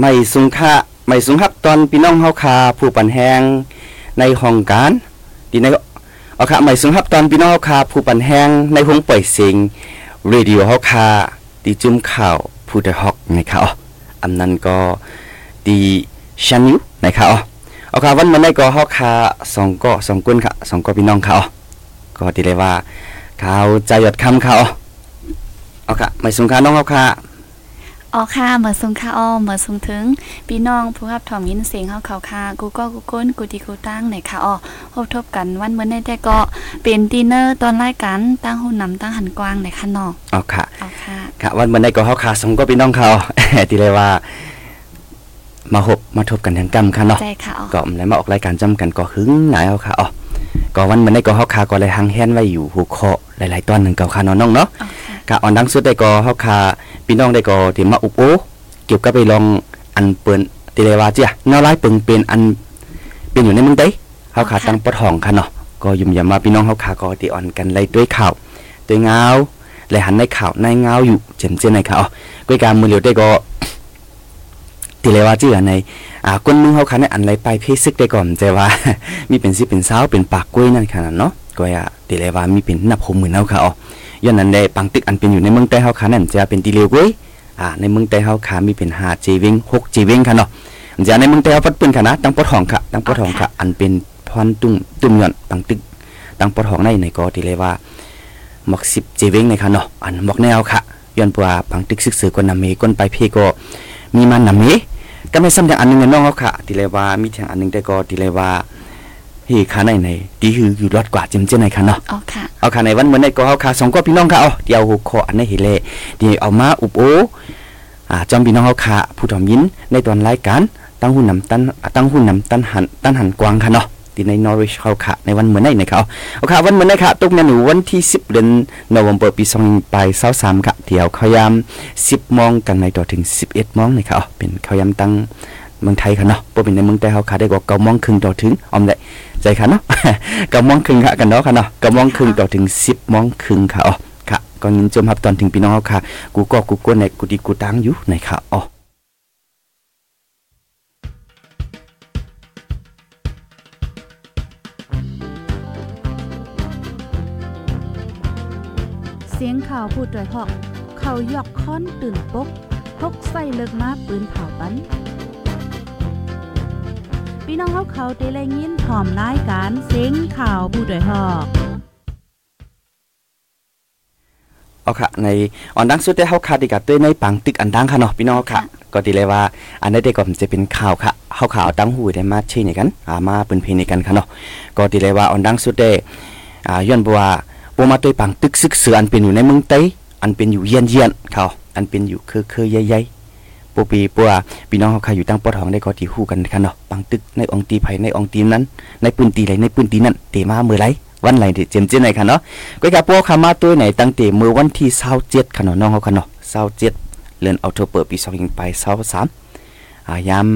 ไม่สุงค่าไม่สุงฮับตอนพี่น้องเฮาคาผู้ปันแหงในห้องการดีในออกคะไม่สุงฮับตอนพี่น้องเฮาคาผู้ปันแหงในห้องปล่อยสียงเรดิโอเฮาคาดีจุ่มข่าวผู้ได้ฮอกไงคะอ๋ออันนั้นก็ดีชันยูนะคะอ๋อเอาค่ะวันมันได้ก็เฮาคาสองก็สองกุนค่ะสองก็พี่น้องค่ะก็ดีเลยว่าข่าวใจหยดคำค่ะอ๋อเอาค่ะไม่สุงค่าน้องเฮาคา ออค่ะเมื่อสุงค่ะอ้อเมื่อสุงถึงพี่น้องผู้รับถอมยินเสียงเฮาเขาค่ะกูก็กูก้นกูดีกูตั้งไหนค่ะอ้อพบทบกันวันเมื่อในแต่ก็เป็นดินเนอร์ตอนรายการตั้งหุ่นนำตั้งหันกว้างไหนค่ะน้องเอาค่ะเอาค่ะค่ะ วันมันได้ก็เฮาคาสองก็พี่น้องเขาทีเลยว่า มาหบมาทบกันทางกรรมค่ะเนาะใจค่ะอ้อก็มแล้วมาออกรายการจำกันก็หึงหลายเอาค่ะอ๋อ ก็วันมันได้ก็เฮาคาก็เลยหังแฮนไว้อยู่หัวเคาะหลายๆตอนหนึงเก่าค่ะเนาะน้องเนาะเอาค่ะกะอ่อนดังสุดได้ก็เฮาคาพี่น้องได้ก็ที่มาอุบโอเกี่ยวกับไปลองอันเปิ้นติเลยว่าเจ้าแนวร้ายเปิงเป็นอันเป็นอยู่ในเมืองใดเฮาคาตั้งปะทองค่ะเนาะก็ยุ่มยามว่าพี่น้องเฮาคาก็ติอ่อนกันเลยด้วยข่าวด้วยงาวและหันในข่าวในงาวอยู่เจนเจนในข่าวก้อยการมือเหลียวได้ก็ ติเลยว่าเจ้าในอ่าคนหนึงเฮาคาในอันไรไปเพซึกได้ก่อนแต่ว่า มีเป็นสิเป็นสาวเป็นปากกล้วยนั่นขนาดเนาะก็อะติเลยว่ามีเป็นนับหมื่นเฮาค่ะอ๋อย้อนนั้นได้ปังตึกอันเป็นอยู่ในเมืองใต้เฮาขานั่นจะเป็นตีเลียวกวยอ่าในเมืองใต้เฮาขามีเป็น5 G วิง6 G วิงค่ะเนาะจะในเมืองใต้เฮาปัดปืนค่ะนะตั้งปอทองค่ะตั้งปอทองค่ะ อันเป็นพรตุ้งตุ้มย้อนปังตึกตั้งปอทองในในก็ที่เลยว่าหมอก10 G วิงในค่ะเนาะอันหมอกแนวค่ะย้อนว่าปังตึกซึกซือกวนนำเมกวนไปเพก็ มีมันนำเมก็ไม่ซ้ำอย่างอันหนึงน้องเฮาค่ะที่เลยว่ามีทางอันหนึงแต่ก็ที่เลยว่าเฮ้ขาในในดีคืออยู่รอดกว่าจิมเจนในค่ะเนาะเอาค่ะเอาค่ะในวันเหมือนในก็เอาค่ะสองก็พี่น้องค่ะเอาเดี๋ยวหัวคออันนี้เห็นเลยเดี๋ยวเอามาอุบโออ่าจอมพี่น้องเอาค่ะผู้ถอมยินในตอนรายการตั้งหุ้นนำตั้นตั้งหุ้นนำตั้นหันตั้นหันกวางค่ะเนาะ ที่ในนอริชเขาค่ะในวันเหมือนในในเขาเอาค่ะวันเหมือนในค่ะตุกในหนูวันที่ 10เดือนนวมเบอร์ปี2ไป23ค่ะเดี๋ยวเขายาม10โมงกันในต่อถึง 11โมงในค่ะเอาเป็นเขายามตั้งเมืองไทยค่ะเนาะบ่เป็นในเมืองใต้เฮาค่ะได้กว่า9โมงครึ่งต่อถึงออมได้ใจค่ะเนาะเก้าโมงครึ่งค่ะกันเนาะค่ะเนาะเก้าโมงครึ่งต่อถึงสิบโมงครึ่งค่ะอ๋อค่ะก่อนยินจมรับตอนถึงพี่น้องเขาค่ะ กูก็กูกวนในกูดีกูตังอยู่ในค่ะอ๋อ เสียงข่าวพูดด้วยหอก เขายอกค้อนตื่นปกพกใส่เลิกมาปืนเผาปันพี่น้องเขาเขาเตะแลยินหอมรายการเสียงข่าวพูดด้วยหอกเอาค่ะในอ่อนดังสุดได้เฮาค่ะดีกับด้วยในปังตึกอันดังค่ะเนาะพี่น้องค่ะ ก็ดีเลยว่า อันนี้ได้ก็จะเป็นข่าวค่ะเฮาข่าวตั้งหูได้มาเชี้ในกันอ่ามาเป็นเพลงในกันค่ะเนาะก็ดีเลยว่าอ่อนดังสุดได้อ่าย้อนบ่ว่า บ่มาด้วปังตึกซึกเสืออันเป็นอยู่ในเมืองไต้อันเป็นอยู่เยียนเยียนเขาอันเป็นอยู่คือคือใหญ่ๆปูปีปัวพี่น้องเขาใครอยู่ตั้งปอทองได้ก็ที่ฮู้กันค่ะเนาะปังตึกในองตีไผในองตีนั้น ในปืนตีไหลในปืนตีนั้นเตมาเมื่อไรวันไหนเดเจมเจนไหนค่ะเนาะก็กับพวกคามาตัวไหนตั้งแต่เมื่อวันที่27ค่ะเนาะน้องเขาค่ะเนาะ27เดือนออกโทเบอร์ปี20ไป23อายาม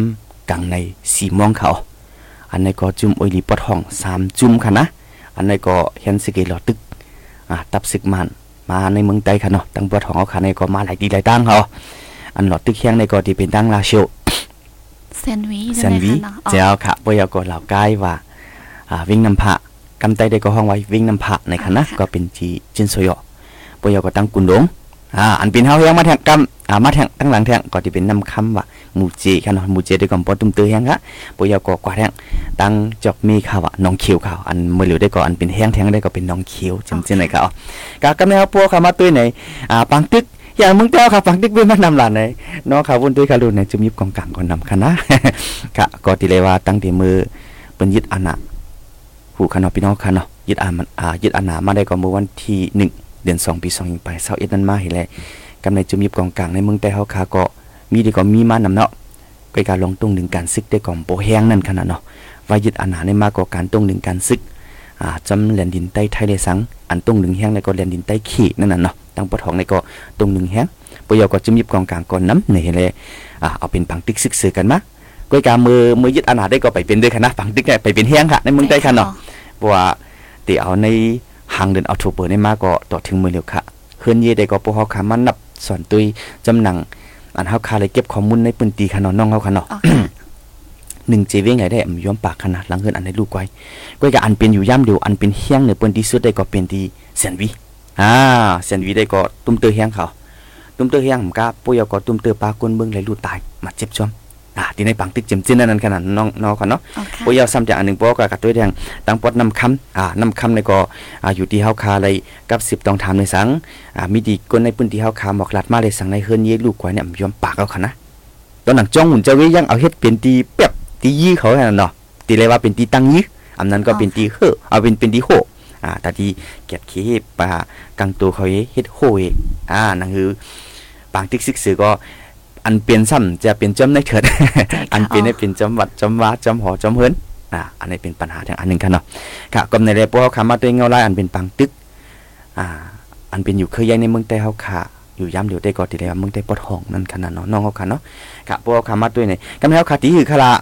กลางใน4โมงเขาอันนี้ก็จุ่มออยลีปอทอง3จุ่มค่ะนะอันนี้ก็เห็นสเกลอตึก อ่าตับศึกมันมาในเมืองใต้ค่ะเนาะตั้งปอทองเอาค่ะในก็มาหลายดีหลายตั้งเขาอันหลอดตึกแข้งในก็ที่เป็นตั้งลาเชียวแซนวีแซนวีใช่ไหมคะเนาะอ๋อเจ้าค่ะปอยก็เหล่าใกล้ว่าอ่าวิ่งนำพระกำไตได้ก็ห้องไว้วิ่งนำพระในคณะก็เป็นจีจินโซโยปอยก็ตั้งกุนดง อ่าอันเป็นเฮาเฮียงมาแทงกำอ่ามาแทงตั้งหลังแทงก็ที่เป็นนำคำว่าหมู่เจค่ะเนาะหมู่เจได้ก็ปอตุ้มเตอแฮงค่ะปอยก็กว่าแทงตั้งจอกมีข่าวว่าน้องเขียวข่าวอันมื้อเหลียวได้ก็อันเป็นแห้งแทงได้ก็เป็นน้องเขียวจำๆไหนค่ะอ๋อกะกำแนวปัวเข้ามาตุ้ยไหนอ่าปังตึกอย่างมึงเจ้าค่ะปังตึกเป็นมานำหลานไหนเนาะค่ะวุ่นตุ้ยค่ะรุ่นไหนจุมยิบกองกลางก่อนนำค่ะนะค่ะก็ติเลยว่าตั้งแต่มือเป็นยึดอาณาหูคณะพี่น้องค่ะเนาะยึดอามันอ่ายึดอาณามาได้ก็เมื่อวันที่หนึ่ง เดือนสองปีสองยิงไปเสาเอ็ดนั้นมาเห็นแหละกำในจุมยิบกองกลางในเมืองใต้เฮาค่ะก็มีดีก็มีมานำเนาะก็การลงตรงหนึ่งการซึกได้ก่อมโปแห้งนั่นขนาดเนาะว่ายึดอาณาในมากกว่าการตรงหนึ่งการซึกอ่าจำแหลนดินใต้ไทยเลยสังอันตรงหนึ่งแห้งในก็แหลนดินใต้ขี้นั่นน่ะเนาะตั้งปะทองในก็ตรงหนึ่งแห้งปยอก็จุมยิบกองกลางก่อนน้ำในเห็นเลยอ่าเอาเป็นปังติ๊กซึกซื้อกันมาก้อยกามือมือยึดอาณาได้ก็ไปเป็นด้วยคณะฝังตึกเนี่ยไปเป็นเฮียงค่ะในเมืองใต้ค่ะเนาะเพราะว่าตีเอาใน หางเดือนเอาถูเปิดในมาก็ต่อถึงมือเร็วค่ะเฮือนเยได้ก็พวกเขาขามันนับสอนตุยจำหนังอันเฮาคาเลยเก็บข้อมูลในปืนตีขนาดน้องเฮาขนาดอ๋อค่ะหนึ่งเจเวงไงได้อำยอมปากขนาดหลังเฮือนอันในลูกไว้ก้อยก็อันเป็นอยู่ย่ำเดียวอันเป็นเฮียงเนี่ยเปิ้นที่สุดได้ก็เป็นที่แซนวีอ่าแซนวีได้ก็ตุ้มเตอเฮียงเขาตุ้มเตอเฮียงผมก็ปุ้ยเอาก็ตุ้มเตอปลากวนเบิ่งเลยลูกตายมาเจ็บจอม อ่าที่ในปังตึกเจ็มจิ้นนั่นขนาดน้องน้องเขาเนาะอ๋อค่ะปุ้ยเอาซ้ำจากอันหนึงปอกกับตัวแดงตังปอดนำคำอ่านำคำในก็อ่าอยู่ที่เฮาคาเลยกับสิบต้องถามในสังอ่ามีดีคนในพื้นที่เฮาคาหมอกลัดมาเลยสังในเฮือนเยลูกไว้เนี่ยอำยอมปากเอาค่ะนะตอนหนังจ้องหุ่นจะเวยยังเอาเฮ็ดเป็นตีเปียบตียี่เขาแค่นั้นเนาะตีเลยว่าเป็นตีตั้งยี่อันนั้นก็เป็นตีเฮอเอาเป็นเป็นตีโฮอ่าแต่ที่เกียดขี้ปลากังตัวเขาเฮ็ดโฮเออ่านั่นคือปางติ๊กซึกสือก็ อันเปลี่ยนซ้ำจะเป็นจำในเถิดอันเปลี่ยนให้เป็นจำวัดจำวาจำหอจำเฮินอ่าอันนี้เป็นปัญหาทางอันหนึ่งกันเนาะค่ะก็ในเรื่องพวกเขาคำมาตัวเองเงาลายอันเป็นปังตึกอ่าอันเป็นอยู่เคยยังในเมืองแต่เฮาค่ะอยู่ย้ำเดี๋ยวได้ก็ทีเดียวเมืองแต่ปอดห้องนั่นขนาดเนาะน้องเขาค่ะเนาะครับพวกคำมาด้วยเนี่ยกำแล้วขาตีหือคารา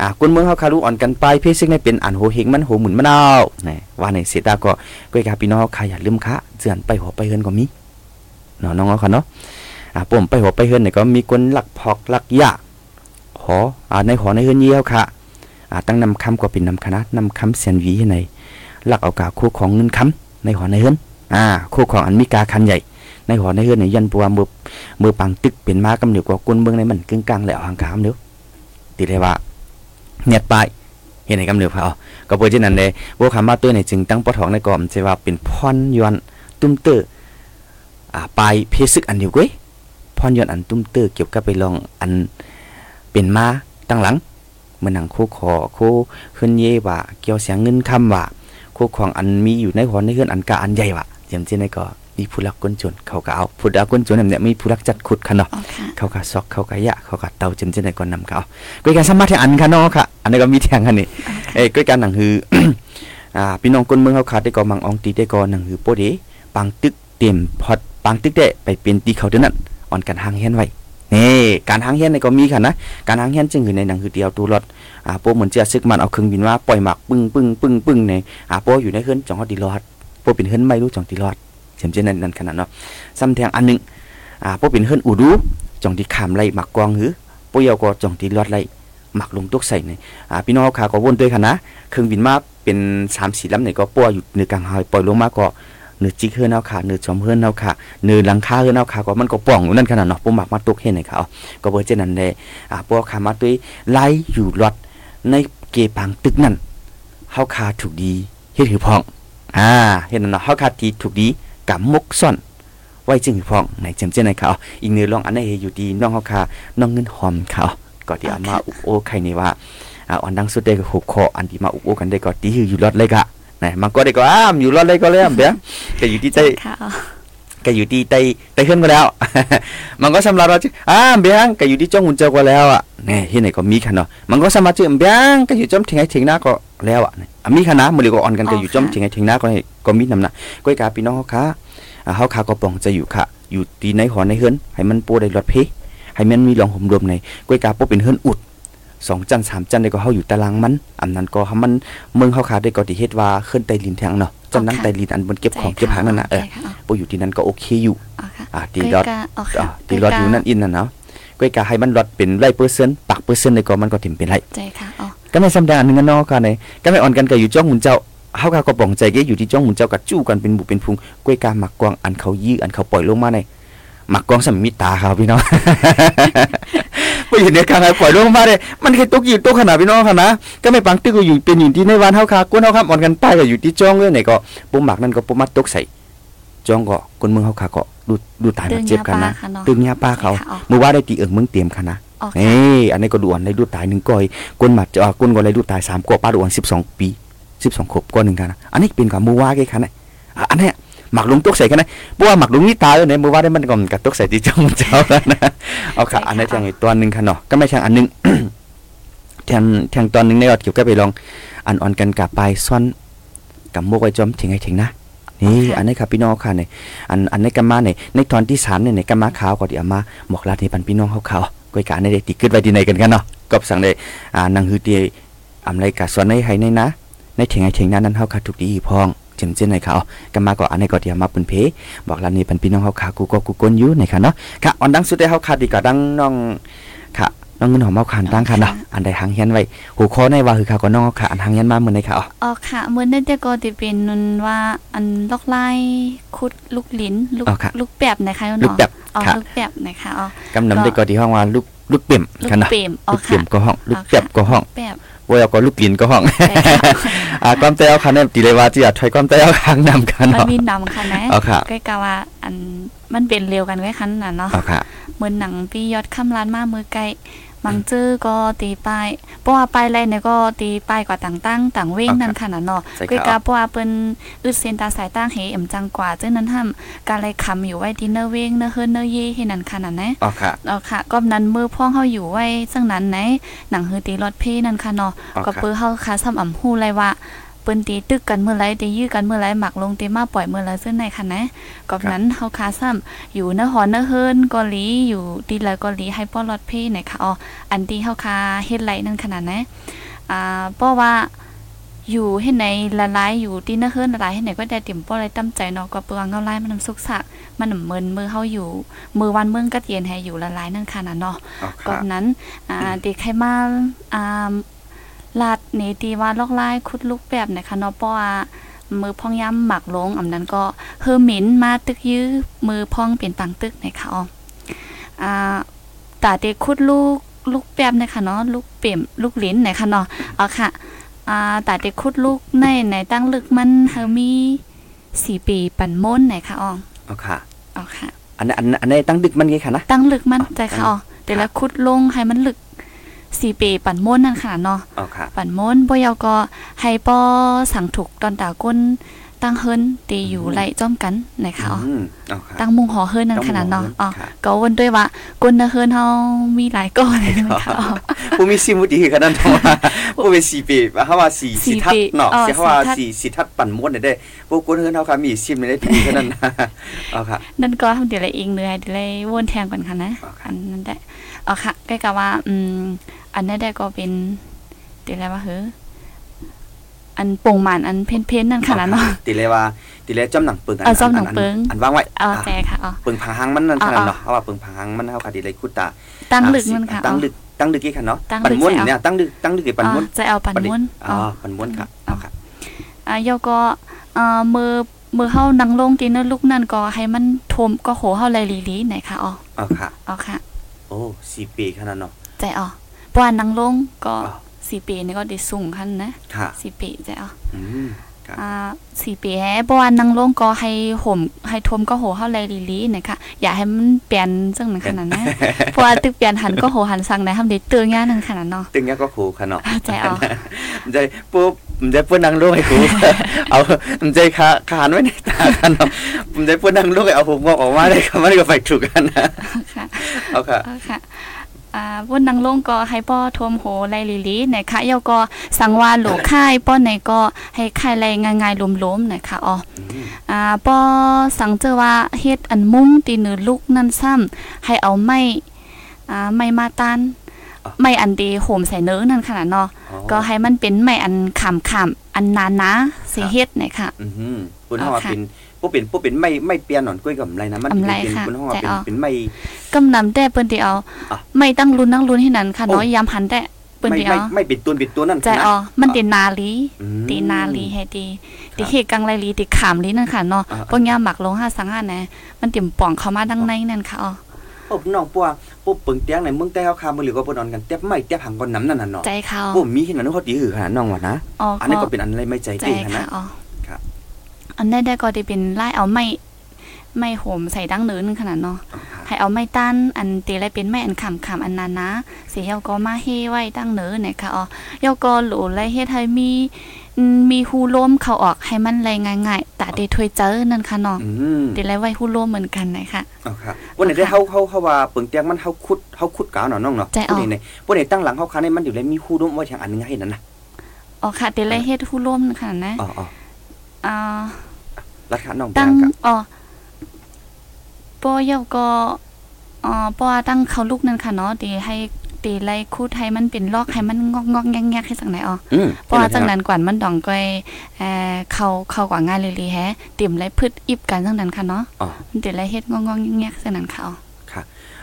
อ่าคนเมืองเฮาคารุอ่อนกันไปเพศซึ่งในเป็นอันโหเฮงมันโหหมุนมะนาวนี่ว่าในเสยตาก็ก้อยกาพี่น้องเฮาคาอย่าลืมคะเจือนไปหัวไปเฮือนก็มีเนาะน้องเฮาค่ะเนาะ อ่าผมไปหัวไปเฮือนเนี่ยก็มีคนหลักพอกหลักยาหออ่าในหอในเฮือนเยี่ยวค่ะอ่าตั้งนำคำก็เป็นนำคณะนำคำเสียนวีให้ในลักเอากาคู่ของเงินคำในหอในเฮือนอ่าคู่ของอันมีกาคันใหญ่ ในหอในเฮือนเนี่ยยันปัวมือมือปังตึกเป็นมากำเหนียวกว่ากุนเมืองในมันกึ่งกลางแล้วหางกามเด้อติเลยว่าเนียดไปเห็นในกำเหนียวพอก็เปิดที่นั่นเลยพวกคำมาตัวในจึงตั้งปะทองในกอมจะว่าเป็นพรยวนตุ้มเตอร์อ่าปลายเพศซึกอันเดียวก้ย พรยวนอันตุ้มเตอร์เกี่ยวกับไปลองอันเป็นมาตั้งหลังเมื่อนังคู่ขอคู่ขึ้นเย่ว่าเกี่ยวเสียงเงินคำว่าคู่ของอันมีอยู่ในหอในเฮือนอันกาอันใหญ่ว่ะอย่างเช่นในก็มีผู้รักคนจนเขาก็เอาผู้รักคนจนเนี่ยมีผู้รักจัดขุดขนาดอ๋อค่ะเขาก็ซอกเขาก็ยะเขาก็เตาจนจะได้ก่อนนำเขาก็การสามารถที่อันค่ะเนาะค่ะ อันนี้ก็มีแทงกันนี่เอ้ยก็การหนังฮืออ่าพี่น้องคนเมืองเขาขาดได้ก็มังอองตีได้ก็หนังฮือโปเดปังตึกเต็มพอดปังตึกได้ไปเป็นตีเขาเท่านั้น อ่อนกันหางเฮียนไว้นี่การหางเฮียนนี่ก็มีค่ะนะการหางเฮียนจึงคือในหนังคือเดียวตูรถอ่าโปเหมือนจะซึกมันเอาเครื่องบินว่าปล่อยหมักปึ้งปึ้งปึ้งปึ้งในอ่าโปอยู่ในเฮือนจ่องฮอดดีรอดโปเป็นเฮือนไม่รู้จ่องตีรอดเสียมเจนนั่นนั่นขนาดเนาะซ้ำแทงอันหนึ่งอ่าโปเป็นเฮือนอูดูจ่องที่ขามไล่หมักกวางหือปุ้ยเอาก็จ่องที่ลอดไล่หมักลงตุกใส่ในอ่าพี่น้องขาก็วนด้วยค่ะนะเครื่องบินมาเป็นสามสี่ลำเนี่ยก็ปัวอยู่เหนือกลางหอยปล่อยลงมาก็ หนือจิกเฮือนเอาขาเหนือจอมเฮือนเอาขาเหนือหลังคาเฮือนเอาขาก็มันก็ป่องอยู่นั่นขนาดเนาะปุ้หมักมาตุกเห็นให้เขาก็เบอร์เจนั้นเลยอ่าปัวขามาด้วยไล่อยู่ลอดในเกปังตึกนั่นเฮาคาถูกดีเฮ็ดหือพองอ่าเห็นนั่นเนาะเฮาคาทีถูกดีกับมกซ่อนไว้จึงหือพองในจำเจนในเขาอีกเนื้อลองอันนั้นอยู่ดีน้องเขาคาน้องเงินหอมเขาก็ที่เอามาอุกโอใครนี่ว่าอ่าอ่อนดังสุดได้ก็หกคออันที่มาอุกโอกันได้ก็ตีหืออยู่รอดเลยกะ นะมันก็ได้ก็อ้ามอยู่รอดเลยก็เลยอะเบี้ยก็อยู่ที่ใจค่ะอ๋อก็อยู่ที่ไตไตขึ้นก็แล้ว มันก็สำหรับเราจิอ้ามเบี้ยงก็อยู่ที่จ้องหุ่นเจ้าก็แล้วอะนี่ที่ไหนก็มีคันเนาะมันก็สามารถจะเบี้ยงก็อยู่จ้อมถึงไอ้ถึงหน้าก็แล้วอะนี่อะมีคันนะมื้อนี้ก็อ่อนกันก็อยู่จ้อมถึงไอ้ถึงหน้าก็ให้ก็มีนำนะก้อยกาพี่น้องเขาค่ะอ่าเฮาคาก็ปองจะอยู่ค่ะ อยู่ตีในหอในเฮือนให้มันปูได้รถเพให้มันมีรองห่มรวมในกล้วยกาปูเป็นเฮือนอุด สองจันสามจันได้ก็เฮาอยู่ตารางมันอันนั้นก็เฮามันเมืองเฮาคาได้ก็ที่เฮ็ดว่าขึ้นไตลินแทงเนาะจันนั้นไตลินอันบนเก็บของเก็บหางนั่นน่ะเออใช่ค่ะปูอยู่ที่นั่นก็โอเคอยู่อ๋อค่ะอ่าตีตีรรถถอ๋ออ่าค่ะตีรถอยู่นั่นอินนั่นเนาะกล้วยกาให้มันรถเป็นไรเปอร์เซ็นต์ปักเปอร์เซ็นต์ได้ก็มันก็ถิ่มเป็นไรใจค่ะอ๋อก็ไม่สำแดงอันหนึงอะเนาะค่ะในก็ไม่อ่อนกันก็อยู่จ้องหมุนเจ้าเฮาคาก็ปองใจเกอยู่ที่จ้องหมุนเจ้าก็จู้กันเป็นบุเป็นพุงกล้วยกาหมักกวางอันเขายื้ออันเขาปล่อยลงมาในหมักกองสมิตาครับพี่น้อง ไปอยู่ในกลางปล่อยลงมาเลยมันแค่ตกอยู่ตกขนาดพี่น้องค่ะนะก็ไม่ปังตึกก็อยู่เป็นอยู่ที่ในวันเฮาคาก้นเฮาครับอ่อนกันป้ายก็อยู่ที่จ้องเรื่องไหนก็ปุ่มหมักนั่นก็ปุ่มมัดตกใส่จ้องก็คนเมืองเฮาคาก็ดูดูตายมาเจ็บกันนะตึงยาป้าเขาค่ะอ๋อเมื่อว่าได้ตีเอิงเมืองเตรียมค่ะนะอ๋อเอ้ค่ะอันนี้ก็ดูอันในดูตายหนึ่งก้อยก้นหมัดจะก้นก็เลยดูตายสามกว่าป้าดูอันสิบสองปีสิบสองขวบก้อนหนึ่งกันนะอันนี้เป็นกับมือว่าแกค่ะนะอะอันเนี้ย หมักลุงตกใส่กันนะเพราะว่าหมักลุงนี่ตายแล้วเนี่ยมือว่าได้มันก็กับตกใส่ที่เจ้าเจ้าแล้วนะเอาค่ะอันนี้นแทงอีกตัวหนึ่งค่ะเนาะก็ไม่ใช่อันหนึงแทงแทงตอนหนึ่งในออดเกี่ยวกับไปลองอันอ่อนกันกับปลายซ่อนกับโมกไว้จอมถึงไอ้ถึงนะนี่อันนี้ครับพี่น้องค่ะเนี่ยอันอันนี้กันมาเนี่ยในตอนที่สามเนี่ยในกันมาขาวก็ที่เอามาหมอกลาดให้ปันพี่น้องเขาเขาๆก้อยกาในเด็กติดขึ้นไว้ที่ไหนกันกันเนาะก็สั่งเลยอ่านางฮือเตียอำไรกาสอนในให้ในนะ ในเถียงไอ้เถียงนั้นนั้นเฮาขาดทุกดีพอง เจมเจนในค่ะอ๋อกันมาก็อันนี้ก็เดี๋ยวมาเป็นเพบอกลานี่เป็นพี่น้องเฮาค่ะกูก็กูกนอยู่ในค่ะเนาะค่ะอันดังสุดได้เฮาค่ะดีก็ดังน้องค่ะน้องเงินหอมเฮาคันตั้งค่ะเนาะอันใดหางเฮียนไว้หูคอในว่าคือค่ะก็น้องเฮาค่ะอันหางเฮียนมามื้อในค่ะอ๋ออ๋อค่ะเหมือนนั่นแต่ก็จะเป็นนั่นว่าอันลอกไล่คุดลูกลิ้นลูกอ๋อค่ะลูกแป๊บนะคะเนาะลูกแป๊บอ๋อค่ะลูกแป๊บนะคะอ๋อกำนำได้ก็ที่ห้องว่าลูกลูกเปี่ยมลูกค่ะเนาะเปรมอ๋อลูกเปี่ยค่ะมก็ห้องลูกอ๋อค่ะเปียบก็ห้องแป๊บ ว่าเอาก็ลูกลิ้นก็ห้องใช่ค่ะอ่าความใจเอาคันเนี่ยตีเลยว่าที่อยากถอยความใจเอาคังนำกันมันเนาะมีนำค่ะนะอ๋อค่ะก็กะว่าอันมันเป็นเร็วกันไว้คันน่ะเนาะอ๋อค่ะเหมือนหนังปียอดคำร้านมามือไกล บางจื้อก็ตีป้ายเพราะว่าป้ายแรกเนี่ยก็ตีป้ายกว่าต่างตั้งต่างเว้งอ๋อนั่นครับขนาดเนาะใช่ครับก็กาเพราะว่าเปิ้นอึดเซนตาสายตั้งเหเอ็มจังกว่าจึงนั้นห้ามการเลยคำอยู่ไว้ที่เนอร์เว้งเนอร์เฮิรนเนอร์เย่ให้นั่นขนาดนะอ๋อค่ะเอาค่ะก็นั้นมือพ่องเฮาอยู่ไว้ซึ่งนั้นไหนหนังฮือตีรถเพนั่นค่ะเนาะอ๋อก็ค่ะเปิ้นเฮาคาซ้ำอ่ำฮู้เลยว่า เปิ้นตีตึกกันเมื่อไรตียื้อกันเมื่อไรหมักลงตีมาปล่อยเมื่อไรซึ่งในค่ะนะก็นั้นเฮาคาซ้ำอยู่เนอหอเนอเฮิรนเกาหลีอยู่ตีละเกาหลีให้ป้อรถเพไหนค่ะอ๋ออันที่เฮาคาเฮ็ดไรนั่นขนาดนะอ่าเพราะว่าอยู่ให้ในละลายอยู่ที่เนอเฮิรนละลายให้ไหนก็ได้เตรียมป้ออะไรตั้มใจเนาะก็เปลืองเงาลายมันนำสุกสักมันนำเมินมือเฮาอยู่ มือวันเมืองก็เย็นให้อยู่ละลายนั่นค่ะนะเนาะอ๋อก่อค่ะนนั้นอ่าเด็กใครมาอ่า ลาดเนตีว่าลอกลายคุดลูกแบบนะคะเนาะเพราะว่ามือพองย้ำหมักลงอำนั้นก็เฮอหมินมาตึกยื้อมือพองเป็นปังตึกนะคะอ๋ออ่าตาเด็กคุดลูกลูกแบบนะคะเนาะลูกเปี่ยมลูกลิ้นนะคะเนาะเอาค่ะอ่าตาเด็กคุดลูกในในตั้งลึกมันเฮอมีสี่ปีปั่นม้นนะคะอ๋ออ๋อค่ะเอาค่ะอันนั้นอันนั้นอันนี้ตั้งดึกมันไงค่ะนะตั้งลึกมันใจค่ะอ๋อ๋ออแต่ละคุดลงให้มันลึก สี่ปีปั่นม้วนนั่นค่ะเนาะอ๋อค่ะปั่นม้วนบ่ยอก็ให้ป้อสั่งถูกตอนตาก้นตั้งเฮิรนตีอยู่อืมไหลจ้อมกันนะคะอ๋ออืมอ๋อค่ะตั้งมุงหอเฮิรนนั่นขนาดเนาะตั้งมุงหอเฮิรนอ๋อค่ะก็วนด้วยว่าก้นเฮิรนเฮามีหลายก้อนเลยนะคะอ๋อผู้มีซิมุดีคือกันนั่นเพราะว่าผู้เป็นสี่ปีเฮาว่าสี่สี่สี่ทัดปีเนาะอ๋อสิเฮาว่าสี่ทัดสี่สี่ทัดปั่นม้วนได้พวกคนเฮือนเฮาค่ะมีซิมได้ดีคือนั้นอ๋อค่ะนั่นก็ทำเดี๋ยวเลยเองเลยเดี๋ยวเลยวนแทงก่อนค่ะนะอ๋อค่ะอันนั้นได้ อ๋อค่ะใกล้กับว่า อืม อันนั้นได้ก็เป็นเดี๋ยวอะไรวะเฮ้ออันโป่งหมานอันเพ้นเพ้นๆนั่นขนาดเนาะติเลยว่าติเลยจ้ำหนังเปิงเออจ้ำหนังเปิงอันวางไว้เอาใจค่ะอ๋อเปิงผางหางมันนั่นอ่าขนาดเนาะเพราะว่าเปิงผางหางมันเฮาค่ะติเลยคุดตาตั้งลึกอ่ามันค่ะตั้งอ๋อลึกตั้งลึกกี่คันเนาะตั้งลึกปั่นม้วนใช่เอาเนี่ยตั้งลึกตั้งลึกกี่ปั่นม้วนอ๋อจะเอาปั่นม้วนอ๋อปั่นม้วนค่ะอ๋อเอาค่ะอ่าเยาก็อ่ามือมือเฮานั่งลงตีนลูกนั่นก็ให้มันทมก็โหเฮาไหลลีๆไหนค่ะอ๋อเอาค่ะเอาค่ะ โอ้สี่ปีขนาดเนาะใจอ๋อเพราะว่านั่งลงก็อ๋อสี่ปีนี่ก็ได้สูงคันนะค่ะสี่ปีใจอ๋อ อืมค่ะอ่าสี่ปีแฮเพราะว่านั่งลงก็ให้ห่มให้ทมก็โหเฮาไหลลีๆไหนค่ะอย่าให้มันเปลี่ยนจังนั้นขนาดนะเพราะว่าตึกเปลี่ยนหันก็โหหันสั่งไหนทำได้เตือนงานนั่นขนาดเนาะตึงเนี้ยก็ครูค่ะเนาะใจอ๋อมันใจปุ๊บมันใจเพื่อนนั่งลูกให้ครูเอามันใจขาขานไว้ในตากันเนาะมันใจเพื่อนนั่งลูกให้เอาผมงอกออกมาได้ก็มันก็ไปถูกกันนะค่ะเอาค่ะเอาค่ะ อ่าบนนางลงก็ให้ป้อทวมโหไลลิลีไหนคะเยาก็สังวาโหลค่ายป้อไหนก็ให้ค่ายไลง่ายๆล้มๆนะคะอ๋ออืมอ่าป้อสังเจอว่าเฮ็ดอันมุ้งตีเนือลูกนั่นซ้ำให้เอาไม้อ่าไม้มาตันไม้อันดีโหมใส่เนื้อนั่นขนาดเนาะอ๋อก็ให้มันเป็นไม้อันขามๆอันนานนะสิเฮ็ดนะคะอือหือคุณห้องว่าเอาค่ะเป็น ปุ๊บเป็นปุ๊บเป็นไม่ไม่เปลี่ยนหนอนกล้วยกับอะไรนะมันอำไรเป็นค่ะคุณห้องว่าใจเป็นออกเป็นไม่กำนำแต่เปิ้นที่เอาอะไม่ตั้งลุ้นตั้งลุ้นให้นั้นค่ะโอ้เนาะยามหันแต่เปิ้นไม่ที่ไม่เอาไม่เป็นตัวเป็นตัวนั่นใจนะอ๋อมันตินาลีอืมตีนาลีให้ตีครับตีเฮกังไรลีตีขามลีนั่นค่ะเนาะอ่าพวกยาหมักลงห้าสังห้านะมันเตรียมป่องเข้ามาดังในนั่นค่ะอ๋อปุ๊บน้องปัวปุ๊บเปิงเตียงในเมืองใต้เฮาคามือหรือก็บ่นอนกันเตียบไม่เตียบหังก่อนน้ำนั่นน่ะเนาะใจเขาปุ๊บมีเห็นอันนั้นเขาดีหือขนาดน้องว่านะอ๋ออันก็นี้ก็เป็นอันอะไรไม่ใจใจเก่งขนาค่ะด อ๋อครับอันนี้ได้ก็ได้เป็นไล่เอาไม้ไม้โหมใส่ดังเนื้อนึงขนาดเนาะให้เอาไม้ต้านอันตีอะไรเป็นไม้อันขำขำอันนานนะ เสียเยาก็มาเฮไว้ดังเนื้อเนี่ยค่ะอ๋อเยาก็หลูไรเฮ็ดให้มีอืมมีหูล้มเข้าออกให้มันไรง่ายๆแต่ได้ถวยเจอนั่นค่ะเนาะอืมตีไรไว้หูล้มเหมือนกันนะคะเอาครับวันไหนได้เฮาเฮาเฮาว่าเปิงเตียงมันเฮาขุดเฮาขุดกาวเนาะน้องเนาะใจเอาวันไหนวันไหนตั้งหลังเฮาคันนี่มันอยู่เลยมีคู่ร่วมไว้ทางอันนึงให้นั่นน่ะอ๋อค่ะตีไรเฮ็ดหูล้มขนาดนะอ๋ออ๋ออ่า รัดขาน้องตั้งแบงกับอ๋อปอเยาก็อ๋อปอตั้งเขาลูกนั่นค่ะเนาะตีให้ตีตีไล่คูดให้มันเป็นลอกให้มันงอกงอกๆแงกๆให้สังไหนอ๋ออืมเพราะว่าจังนั้นกว่ามันดองก้อยเอ่อเข้าเข้ากว่าง่ายเลยลีแฮะเตรียมไล่พืชอิบกันจังนั้นค่ะเนาะอ๋อมันตีไล่เฮ็ดงอกงอกๆแงกๆจังนั้นค่ะอ๋อค่ะ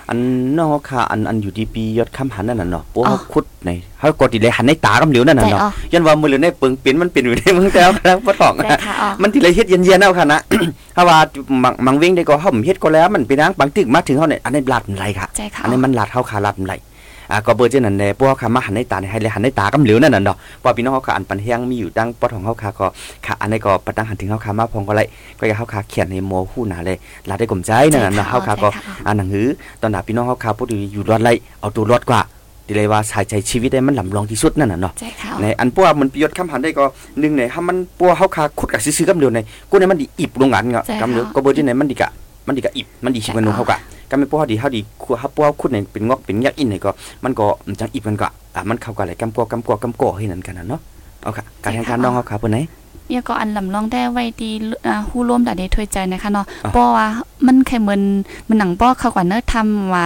อันนอกค่ะอันอันอยู่ดีปียอดคำหันนั่นน่ะเนาะโอ้อ๋อเขาขุดในเขากดติเลยหันในตากำเหลียวนั่นน่ะใจเนาะอ๋อยันว่ามือเหลือในปึงเป็นมันเป็นอยู่ในเมืองแล้วนะบ่ต้องได้ค่ะอ๋อมันทีไรเฮ็ดเย็นๆเอาค่ะนะถ้าว่ามังมังเว้งได้ก็เฮาเฮ็ดก็แล้วมันเป็นนางบางตึกมาถึงเฮาเนี่ยอันนี้ลาดมันไหลค่ะใจค่ะอันนี้มันลาดเฮาขาลาดมันไหล อ่าก็เบอร์เจนั้นแน่พวกเขามาหันในตาให้เลยหันในตากำเหลียวนั่นน่ะเนาะเพอพี่น้องเฮาค่ะอันปันแฮงมีอยู่ดังปอดของเฮาค่ะก็ค่ะอันนี้ก็ปะตังหันถึงเฮาค่ะมาพองก็ไหลก็อย่าเฮาค่ะเขียนในโมหูหนาเลยลาดได้กลมใจนั่นน่ะเนาะเฮาค่ะก็อันหนังหือตอนหนาพี่น้องเขาคาพูดอยู่รอดไรเอาตัวรอดกว่าดีเลยว่าสายใจชีวิตได้มันลำลองที่สุดนั่นน่ะเนาะใจค่ะอ๋อในอันปัวมันประโยชน์คำหันได้ก็หนึ่งในถ้ามันปัวเขาคาขุดกับซื้อๆกำเดียวในกูในมันดีอิบโรงงานเงาะกำเดียวก็เบอร์ที่ไหนมันดีกะ มันดีกะอิบมันดีชิมันนูเขากะก็ไม่ปัวเขาดีเขาดีคัวเขาปัวขุดในเป็นงอกเป็นยักษ์อินในก็มันก็มันจังอิบมันก็อะมันเข้ากันอะไรกำกัวกำกัวกำก่อให้นั่นกันนะเนาะเอาค่ะการแข่งขันน้องเขาขาเปิ้นไหนเนี่ยก็อันลำลองได้ไว้ดีอ่าฮู้ร่วมแต่ได้ถ้วยใจนะคะเนาะอะเพราะว่ามันแค่เหมือนมันหนังป้อเขากว่าเนื้อทำว่า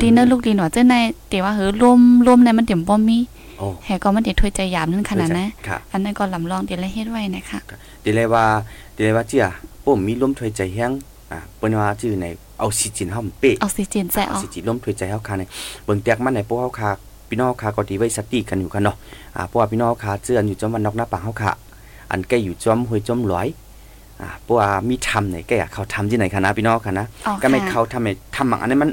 ดีเนอร์ลูกดีหนอเจ้าในแต่ว่าเฮ้อร่วมร่วมในมันเดี๋ยวบ่มีโอ้แฮก็มันเดี๋ยวถ้วยใจยามนั่นขนาดนะค่ะอันนั้นก็ลำลองเดี๋ยวเลยเฮ็ดไว้นะคะดีเลยว่าดีเลยว่าเจ้าผมมีลมถวยใจแห้ง อ่าเปิ้นว่าชื่อในออกซิเจนเฮามันเป๊ะออกซิเจนใส่ออกสิจิล้มถวยใจเฮาคาในเบิ่งแตกมันในพวกเฮาคาพี่น้องเฮาคาก็ดีไว้สติกันอยู่กันเนาะอ่าเพราะว่าพี่น้องเฮาคาเจือนอยู่จอมวันนอกหน้าปางเฮาคาอันใกล้อยู่จอมห้วยจอมหลอยอ่าเพราะว่ามีทำเนี่ยแกอยากเขาทำที่ไหนคะนะพี่น้องค่ะนะอ๋อก็ไม่ค่ะเขาทำให้ทำหมังอันนี้มัน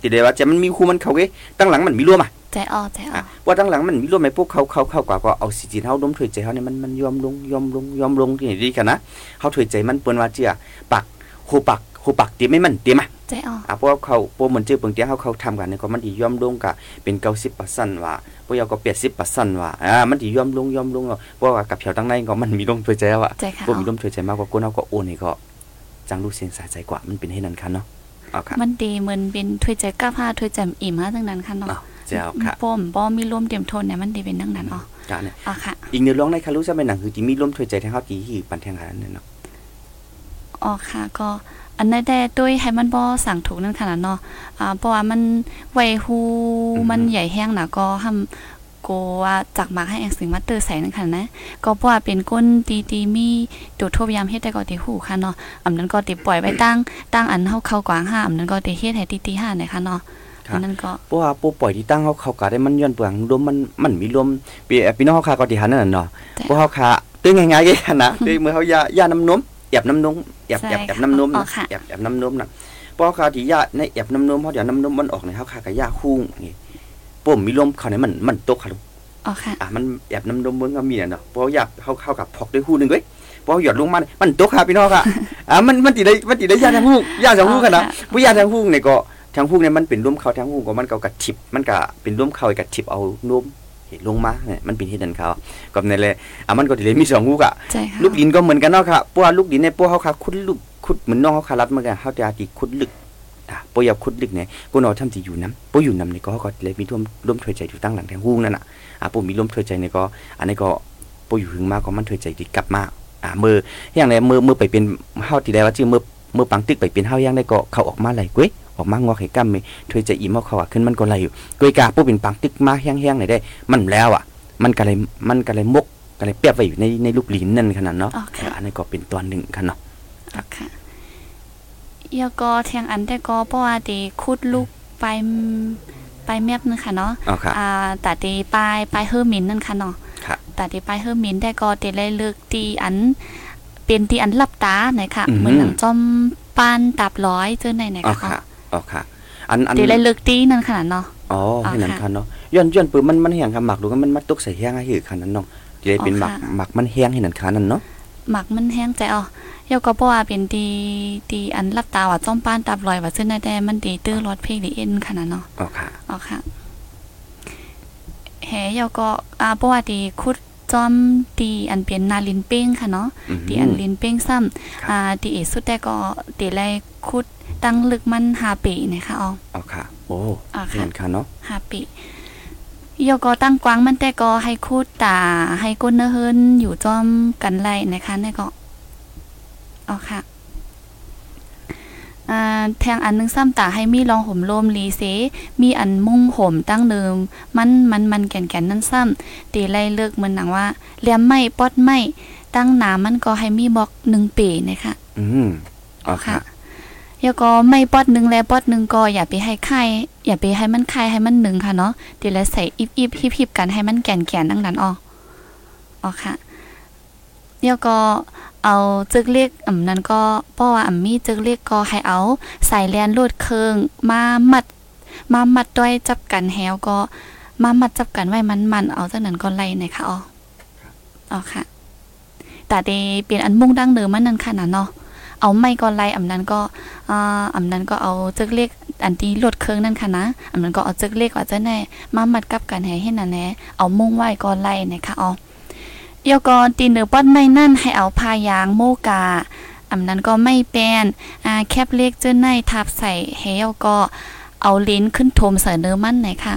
ติเดียวว่าจะมันมีคู่มันเขาเว้ยตั้งหลังมันมีร่วมอะใจออกใจอออะกว่าตั้งหลังมันมีร่วมไหมพวกเขาเขาเข้ากว่าก็เอาสิจินเฮาล้มถวยใจเฮาเนี่ยมันมันยอมลงยอมลงยอมลงที่ไหนดีกันนะเฮาถวยใจมันเปิ้นว่าเจียปักโคปักโคปักเตรียมไม่มันเตรียมอะใจออกอะเพราะว่าเขาพวกมันเจอเปิงเตี้ยเขาเขาทำกันเนี่ยก็มันดีย่อมลงกะเป็นเก้าสิบเปอร์เซ็นต์ว่าพวกเราก็เปดสิบเปอร์เซ็นต์ว่าอ่ามันดีย่อมลงย่อมลงอะเพราะว่ากับแถวตั้งในก็มันมีลมถวยใจอะใจค่ะพวกมีลมถวยใจมากกว่ากูเนาก็โอนนี่ก็จังรู้เสียงสายใจกว่ามันเป็นให้นั่นคันเนาะเอาค่ะมันดีเหมือนเป็นถ้วยใจก้าผ้าถ้วยใจอิ่มฮะทั้งนั้นค่ะเนาะเอาเจ้าค่ะป้อมบ่มีร่วมเตรียมโทนเนี่ยมันดีเป็นทั้งนั้นอ๋อกะเนี่ยอ๋อค่ะอีกเนื้อร้องในคารู้ใช่ไหมหนังคือที่มีลมถวยใจแทงเขาตีหีปันแทงหานั่นเนาะ อ๋อค่ะ ก็อันนั้นได้ด้วยให้มันบ่สั่งถูกนั่นขนาดเนาะอ่าเพราะว่ามันไวฮูมันใหญ่แห้งน่ะก็ทำโกว่าจักหมากให้แองสิงมาเตอร์ใส่นั่นค่ะนะ ก็เพราะว่าเป็นก้นตีตีมีตัวโทพยามเฮ็ดได้ก็ตีหูค่ะเนาะอำนั้นก็ติปล่อยไว้ตั้งตั้งอันเฮาเข้ากวางห้าอำนั้นก็ติเฮ็ดให้ตีตีห้าเนี่ยค่ะเนาะอันนั้นก็เพราะว่าปูปล่อยที่ตั้งเขาเขากะได้มันย้อนเปลืองลมมันมันมีลมปีพี่น้องเขาคาก็ตีหันนั่นนะเนาะแต่พวกเขาคาตื้อง่ายๆกันนะตื้อมือเขายายาน้ำนม แอบน้ำนมแอบใช่แอบแอบน้ำนมอ๋นะอค่ะแอบแอบน้ำนมนะพวกเขาคาที่ยาในแอบน้ำนมเขาเดี๋ยวน้ำนมมันออกในเขาคากับยาคู่นี่ปุ่มมีลมเขาเนี่ยมันมันตกค่ะลูกอ๋อค่ะอะมันแอบน้ำนมมึงก็มีน่ะเนาะเพราะอยากเขาเข้ากับพอกด้วยคู่หนึงเว้ยพอหยอดลงมามันตกค่ะพี่น้องค่ะอะมันมันติดได้มันติดได้ยาทางหูกยาทางหูกกันนะผู้ยาทางหูกเนี่ยก็ทางหูกเนี่ยมันเป็นร่วมเขาทางหูกก็มันก็กระทิบมันก็เป็นร่วมเขากับทิบเอานม ลงมาเนี่ยมันเป็นที่ดันเขาก็ในเลยอะมันก็ติดเลยมีสองหูกอะใช่ค่ะลูกดินก็เหมือนกันเนาะค่ะเพราะว่าลูกดินเนี่ยพวกเขาค่ะคุดลึกคุดเหมือนน้องเขาคารัดเหมือนกันเขาจะตีคุดลึกอะปอยาคุดลึกเนี่ยกูนอทำสิอยู่น้ำปอยู่น้ำเนี่ยก็เขาก็เลยมีร่วมร่วมถวยใจอยู่ตั้งหลังแทงหูนั่นน่ะอะปมีร่วมถวยใจเนี่ยก็ อันนี้ก็ปอยู่หึงมากก็มันถวยใจดีกลับมาอ่ามืออย่างไรมือมือไปเป็นเฮาที่ได้ว่าชื่อมือมือปังตึกไปเป็นเฮาอย่างได้ก็เขาออกมาไหลกุ้ย ออกมางอให้กั้มมีถวยใจอิ่มเอาเขาอะขึ้นมันก็ไหลอยู่กุ้ยกาปูเป็นปังตึกมาแห้งๆไหนได้ มันแล้วอะ มันก็เลยมันก็เลยมกก็เลยเปียบไว้อยู่ในในลูกหลินนั่นขนาดเนาะอ๋อค่ะเอออันนี้ก็เป็นตัวหนึ่งกันเนาะอ๋อค่ะเอียก็เทียงอันแต่ก็เพราะว่าตีคุดลูกไปไปแมบนึงค่ะเนาะอ๋อค่ะอ่าตาตีปลายปลายเฮอร์มินนั่นค่ะเนาะค่ะตาตีปลายเฮอร์มินได้ก็ตีเลยเลือกตีอันเป็นตีอันลับตาไหนค่ะอืมเหมือนหนังจอมปานตับร้อยเจอในไหนอ๋อค่ะค่ะ อ๋อค่ะ อันอันตีเลยเลือกตีนั่นขนาดเนาะอ๋ออ๋อให้นั่นค่ะคันเนาะย้อนย้อนปืนมันมันแห้งครับหมักดูกันมันมาตกใส่แห้งให้หือคันนั้นเนาะจะได้เป็นอ๋อหมักค่ะหมักมันแห้งให้นั่นคันนั้นเนาะหมักมันแห้งใจอ๋อเอียก็เพราะว่าเป็นตีตีอันลับตาว่าจอมปานตับร้อยว่าเส้นได้มันตีตื้อรถเพลงดีเอ็นขนาดเนาะอ๋อค่ะอ๋อค่ะแหยาก็อ่าเพราะว่าตีคุดจอมตีอันเป็นนาลินเป้งค่ะเนาะอืมตีอันลินเป้งซ้ำครับอ่าตีเอสุดแต่ก็ตีไรคุด ตั้งลึกมันหาปีนะคะอ๋ออ๋อค่ะ โอ้อ๋อให้ค่ะนั่นคันเนาะหาปียาก็ตั้งกวางมันแต่ก็ให้คุดตาให้ก้นเนื้อเฮินอยู่จอมกันไรนะคะนี่ก็อ๋อค่ะอ่าแทงอันหนึงซ้ำตาให้มีรองห่มลมลีเสมีอันมุ่งห่มตั้งเดิม มันมันมันแก่นๆนั่นซ้ำตีไล่เลิกเหมือนหนังว่าแหลมไม้ปอดไม้ตั้งหนามันก็ให้มีบอกหนึ่งปีนะคะ อืมอ๋อค่ะ แล้วก็ไม่ปอดหนึ่งและปอดหนึ่งก็อย่าไปให้ไข่อย่าไปให้มันไข่ให้มันหนึ่งค่ะเนาะตีแล้วใส่อิบอิบฮิบฮิบกันให้มันแก่นแก่นดังนั้นออกออกค่ะแล้วก็เอาจึกเล็กอ่ำนั้นก็เพราะว่าอ่ำมีจึกเล็กก็ให้เอาใส่แลนโลดเคืองมามัด มามัดด้วยจับกันแฮวก็มามัดจับกันไว้มันมันเอาจากนั้นก็ไล่นะคะอ๋ออ๋อค่ะแต่เดเป็นอันมุ่งดั้งเดิมมันนั่นค่ะนะเนาะ เอาไม่ก็ไล่อำนั้นก็อ่าอำนั้นก็เอาจึกเล็กอันที่ลดเครื่องนั่นค่ะนะอำนั้นก็เอาจึกเล็กว่าจะแน่มามัดกับกันให้เห็นน่ะแน่เอามุ่งไว้ก็ไล่นะคะอ๋อยวก็ตีเนื้อป้อนไม่นั่นให้เอาพายางโมกาอำนั้นก็ไม่แปนอ่าแคบเล็กเจ้าในทับใส่เฮลก็เอาลิ้นขึ้นโทมใส่เนื้อมันหน่อยค่ะ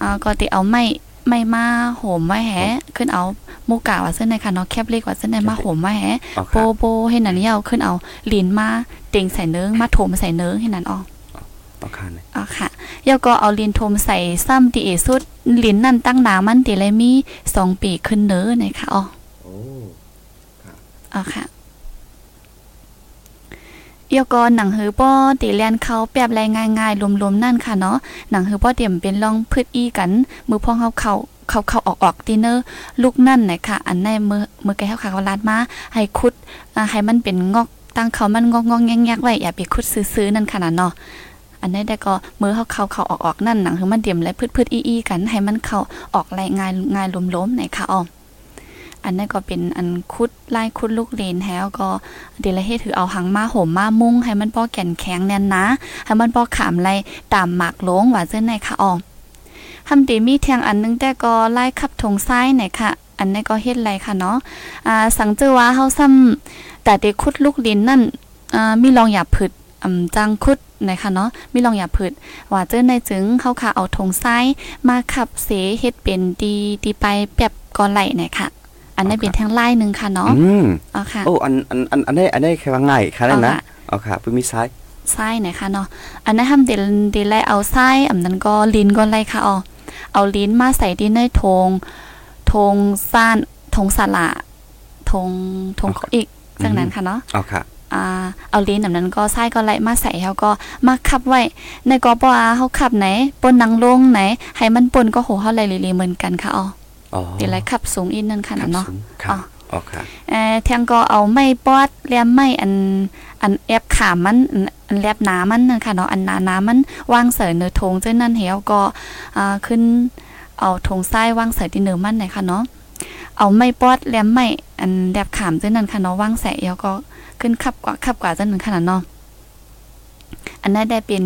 อ่าก็ติเอาไม่ ไม่มาโหมไว้แฮขึ้นเอาโมกาว่าเส้นในค่ะเนาะแคบเล็กว่าเส้นในมาโหมไว้แฮอ๋อโปค่ะโปให้นันนี่เอาขึ้นเอาลิ้นมาเต็งใส่เนื้อมาโถมใส่เนื้อให้นั้นออกอ๋อค่ะเนี่ยอ๋อค่ะแล้วก็เอาลิ้นโถมใส่ซ้ำตีเอสุดลิ้นนั่นตั้งหนามันตีเลยมีสองปีขึ้นเนื้อนะคะอ๋อโอ้อ๋อค่ะ เดี๋ยวก็หนังหือป้อตีแลนเขาแปบไรง่ายๆรวมๆนั่นค่ะเนาะหนังหือป้อเตรียมเป็นลองพืชอีกัน มือพ่อเขาเขาเขาเขาออกออกตีเนอร์ลูกนั่นหนะคะอันในมือมือแกเขาขาเขาลาดมาให้คุดให้มันเป็นงอกตั้งเขามันงอกงอกแงกๆไว้อย่าไปคุดซื้อๆนั่นขนาดเนาะอันนี้ได้ก็มือเขาเขาเขาออกออกนั่นหนังคือมันเตรียมและพืชพืชอีอีกันให้มันเขาออกไรง่ายง่ายล้มๆไหนค่ะอ๋อ อันนี้ก็เป็นอันคุดไล่คุดลูกเลนแล้วก็เดลเฮถือเอาหังมาห่มมามุ้งให้มันป้อแก่นแข็งแน่นนะให้มันป้อขามไรตามหมากลงว่าเจ้าไหนค่ะออมทำตีมีแทงอันนึงแต่ก็ไล่ขับทงซ้ายไหนค่ะ อันนี้ก็เฮ็ดไรค่ะเนาะอ่าสังเจอว่าเฮาซ้ำแต่เด็กคุดลูกลินนั่นอ่ามีลองอย่าผึดอำจังคุดนะคะเนาะมีลองอย่าผึดว่าเจ้าในจึงเฮาค่ะเอาทงซ้ายมาขับเสเฮ็ดเป็นดีดีไปแปบก่อนไหลไหนค่ะ อันนี้เป็นแทงไล่หนึงค่ะเนาะอืมอ๋อค่ะโอ้อันอันอันอันนี้อันนี้แค่ว่าง่ายค่ะนั่นนะเอาค่ะอ๋อค่ะเพิ่งมีซ้ายไส้หน่อยค่ะเนาะอันนั้นทำเดลเดลไลเอาไส้อันนั้นก็ลิ้นก็ไล่ค่ะอ๋อเอาลิ้นมาใส่ที่ในทงทงซ่านทงสละทงทงโอเคอีกจากนั้นค่ะเนาะอ๋อค่ะอ่าเอาลิ้นอันนั้นก็ไส้ก็ไล่มาใส่แล้วก็มาคับไว้ ในกอปอาเขาขับไหนปนนังลงไหน ให้มันปนก็โหเฮาไล่ลีๆเหมือนกันค่ะอ๋ออ๋อ เดลไลขับสูงอีกนั่นค่ะครับเนาะสูงค่ะอ๋ออ๋อค่ะเอ่อเทียงก็เอาไม้ปอดแลมไม้อันอันแอบขามมันอันอันแลบหนามันนั่นค่ะเนาะอันหนาหนามันวางเสยเนื้อทงเจ้านั่นเหี่ยวก็อ่าขึ้นเอาทงซ้ายวางเสยที่เนื้อมันหน่อยค่ะเนาะ เอาไม้ปอดแลมไม้อันแลบขามเจ้านั่นค่ะเนาะวางใส่แล้วก็ขึ้นขับกว่าขับกว่าเจ้านั่นค่ะเนาะ อันนั้นได้เป็น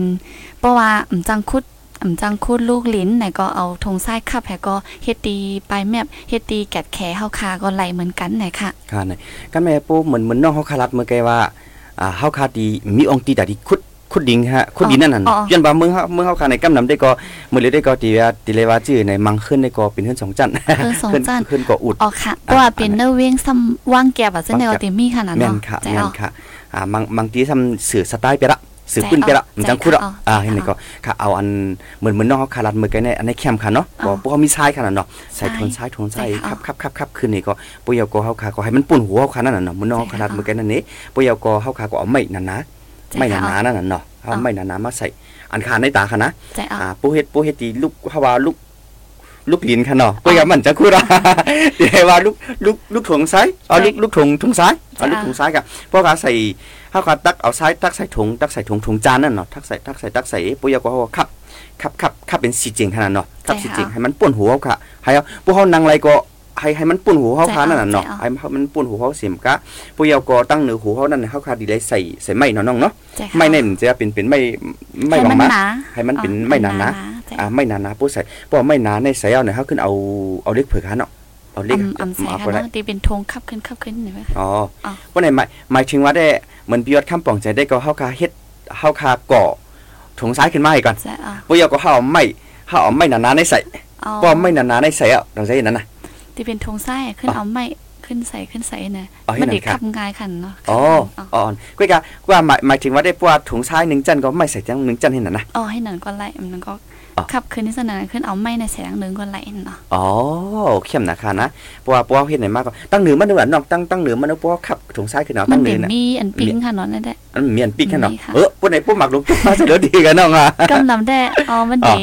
เพราะว่าอำจังคุด อำจังคุดลูกลิ้นไหนก็เอาทงซ้ขับให้ก็เฮ็ดตีปลายแมบเฮ็ดตีแกดแขเฮาคาก็ไหลเหมือนกันไหนค่ะค่ะเนี่ยก็แม่ปูเหมือนเหมือนน้องเขาคารัดเมื่อไกว่าอ่าเฮาคาดีมีองค์ตีแต่ที่คุดคุดดิงฮะคุดดินนั่นน่ะอ๋อยันบ่าเมืองเฮาเมืองเฮาคาในกำนำได้ก็มื้อเลยได้ก็ตีว่าตีเลยว่าชื่อในมังขึ้นได้ก็เป็นเฮือนสองจันทร์เฮือนสองจันขึ้นก็อุดอ๋อค่ะเพราะว่าเป็นเนอร์เว้งซ้ำว่างแก็บอะเส้นแนวว่างแก็ติมีขนาดเนาะแมนค่ะแม่นค่ะอ่าบางบางทีทำสื่อสไตล์ไปละ สื่อใจปืนไปละเอามันจังคุดอะใจเอาอ่าใจเห็นไหมเอาก็ค่ะเอาอันเหมือนเหมือนน้องเขาคารัดเมื่อไกในอันในแคมป์ค่ะเนาะอ๋ก็อพวกเขามีทรายขนาดเนาะใส่ใช่ทนทรายทนทรายใจเอาครับครับครับครับขึ้นนี่ก็ปุยเอาก็เฮาคาก็ให้มันปุ่นหัวเฮาคานั่นน่ะเนาะเหมือนน้องเขาคารัดเมื่อไกนั่นนี่ปุยเอาก็เฮาคาก็เอาไม้หนาๆไม่หนาๆนั่นน่ะเนาะเอาอ๋อไม่หนาๆมาใส่อันคาในตาค่ะนะใจเอาอ่าปูเฮ็ดปูเฮ็ดตีลูกฮาว่าลูกลูกลิ้นค่ะเนาะปูอยากมันจะคุดอะเดี๋ยวว่าลูกลูกลูกถุงซ้ายเอาลูกลูกถุงถุงซ้ายเอาลูกถุงซ้ายกับพวกเขาใส่ เฮาก็ตักเอาซ้ายตักใส่ถุงตักใส่ถุงถุงจานนั่นเนาะตักใส่ตักใส่ตักใส่ปูอยากก็ว่าคับคับคับคับเป็นสีจริงขนาดเนาะคับสีจริงให้มันป่วนหัวเขาค่ะให้เอาพวกเขานั่งไรก็ให้ให้มันป่วนหัวเขาค่ะนั่นน่ะเนาะให้มันป่วนหัวเขาเสียมกะปูอยากก็ตั้งเหนือหัวเขานั่นเขาค่ะดีเลยใส่ใส่ไม้เนาะน้องเนาะใจค่ะไม่เน้นจะเป็นเป็นไม่ไม่ให้บางมันมาหนาให้มันเป็นอ๋อไม่หนานะใจอ่าไม่หนานะปุ๊ใส่เพราะว่าไม่หนาในใส่เอาเนี่ยเขาขึ้นเอาเอาเล็กเผือกหันเนาะ เอาเล็กอำอำใส่เอาค่ะไปได้เนาะตีเป็นธงขับขึ้นขับขึ้นเห็นไหมคะอ๋ออ๋อว่าไหนหมายหมายถึงว่าได้เหมือนพิยอดคำปองใจได้ก็เฮาคาเฮ็ดเฮาคาก่อถุงซ้ายขึ้นมาให้ก่อนใจเอาปุยเอาก็เฮาเอาไม่เฮาเอาไม่หนาๆในใส่เอาเพราะไม่หนาๆในใส่เอาเราใส่นั้นน่ะตีเป็นธงซ้ายขึ้นเอาไม้ขึ้นใส่ขึ้นใส่น่ะอ๋อเฮ็ดมันหนัได้งค่ะขับง่ายคันเนาะอ๋ออ๋ออ๋อก้อยกะว่าหมายหมายถึงว่าได้ปว่าถุงทรายหนึ่งจันก็ไม่ใส่จังหนึ่งจันเห็นน่ะนะอ๋อให้นั่นก็ไล่มันก็อ๋อ ขับขึ้นที่สนานขึ้นเอาไม้ในแสงหนึงก็ไล่เนาะอ๋อเข้มนะคะนะเพราะว่าเพราะว่าเฮ็ดไหนมากก็ตั้งเหนือมันด้วยน้องตั้งตั้งเหนือมันเพราะว่าขับถุงทรายขึ้นเอามัตั้นงเหนืเดี๋อยวน่ะมีอันปิ้งค่ะเนาะนั่นแหละอันเมียนปีกกันเนาะมีค่ะเออพวกไหนพวกหมักลงจุ๊บมาเสยเดี๋ยวดีกันน้องอะกำนำได้อ๋อมันดี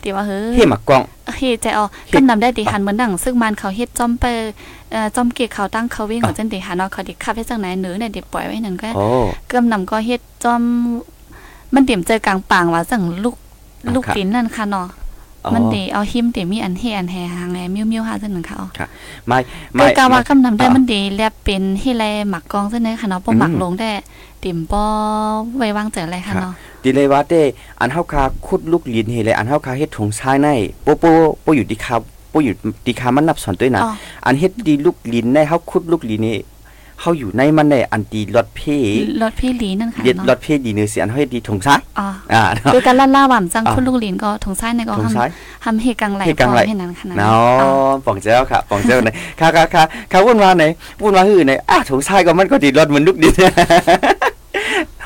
เดี๋ยวว่าเฮ้ยเฮ็ดหมักกล้องเฮ็ดใจอ๋อเฮ็ดกำนำได้ดีหันเหมือนดังซึ่งมันเขาเฮ็ดจอมเปอร์เอ่อจอมเกียกเขาตั้งเขาวิ่งของจังได๋หาเนาะเขาดิขับให้จังไหนหนือเนี่ยเดี๋ยวปล่อยไว้นั่นก็โอ้กำนำก็เฮ็ดจอมมันเตรียมเจอกลางปางว่าจังลูกอ๋อ ลูกครับดินนั่นค่ะเนาะอ๋อมันเดเอาหิมเดมีอันเฮอันแฮหางแหมิ้วมิ้วหาจังนั้นค่ะอ๋อไม่ก็ไม่กะว่ากำนำได้อ่ามัมันดีแลบเป็นเฮแลหมักกองจังได๋ค่ะเนาะบ่หมักอืมลงได้ติ่มบ่ไว้วางใจอะไรค่ะเนาะดีเลยว่าเต้อันเฮาคาขุดลูกลินเฮเลยอันเฮาคาเฮ็ดถุงทรายในโปโปโปอยู่ดีคาโปอยู่ดีคามันนับสอนด้วยนะอ๋ออันเฮ็ดดีลูกลินในเฮาขุดลูกลินนี่ เฮาอยู่ในมันในอันดีรถเพรถพี่ลีนั่นค่ะเฮ็ดรเนาะถเพดีเนื้อเสียอันเฮาเฮ็ดดีถุงทรายอ๋ออ่าเนาะคือการล่าล่าว่ำจังอ่าคุณลูกหลินก็ถงซ้ายในก็ถุงทำทรายทำเฮกังไหลเฮกังไหลพอให้นั้นขนาดเนาะปองเจ้าค่ะปองเจ้าไหนค่ะค่ะค่ะค่ะวุ่นว่าไหนวุ่นว่าหื้อไหนอะถุงทรายก็มันก็ดีรถเหมือนลูกดิน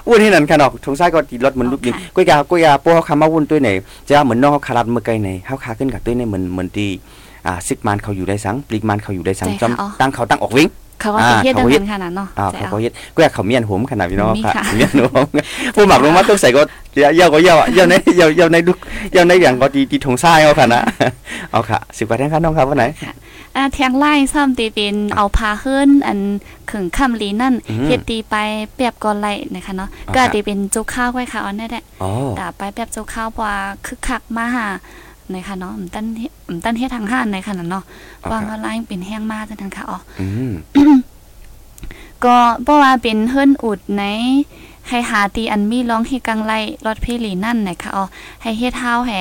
วุ่นที่นั่นค่ะเนาะถุงทรายก็ดีรถเหมือนลูกดินกุ้ยกากุ้ยกาพวกเขาคำมาวุ่นตัวไหนจะเหมือนน้องเขาคารัดเมื่อไกลไหนเฮาคาขึ้นกับตัวไหนเหมือนเหมือนที่อ่าซิกมันเขาอยู่ได้สังปลีกมันเขาอยู่ได้สังจอมตั้งเขาตั้งออกวิ่ง เขาก็อ่าไปเฮ็ดดังเขาเฮ็ดนั้นขนาดเนาะอ่าใจเขาเอาก็เฮ็ดก็อยากเขาเมียนหมขนาดพี่น้องมีค่ะค่ะเมียนหมผู้หมักลงมาต้องใส่ก็เยาวก็เยาวเยาวในเยาวเยาวในลูกเยาวในอย่างก็ดีดีทงทรายเอาค่ะนะเอาค่ะสิบกว่าแท่งค่ะน้องครับวันไหนอ่าแทงไล่ซ้ำตีเป็นเอาพาขึ้นอันขึงค่ำลีนั่นอืมเฮ็ดตีไปเปรียบก่อนไหลนะคะเนาะอ๋อก็ครับตีเป็นจุกข้าวไว้ค่ะอันนั่นแหละอ๋อด่าไปแบบจุกข้าวว่าคึกคักมาหา นะคะเนาะอำตันเฮ็ดอำตันเฮ็ดทางห้านในขนาดเนาะอ๋อวางครับก็ไล่เป็นแห้งมากจังนั้นค่ะอ๋ออืมก็เพราะว่าเป็นเฮิรนอุดในให้หาตีอันมีร้องให้กังไลรถเพลีนั่นนะคะเอาให้เฮ็ดเท้าแห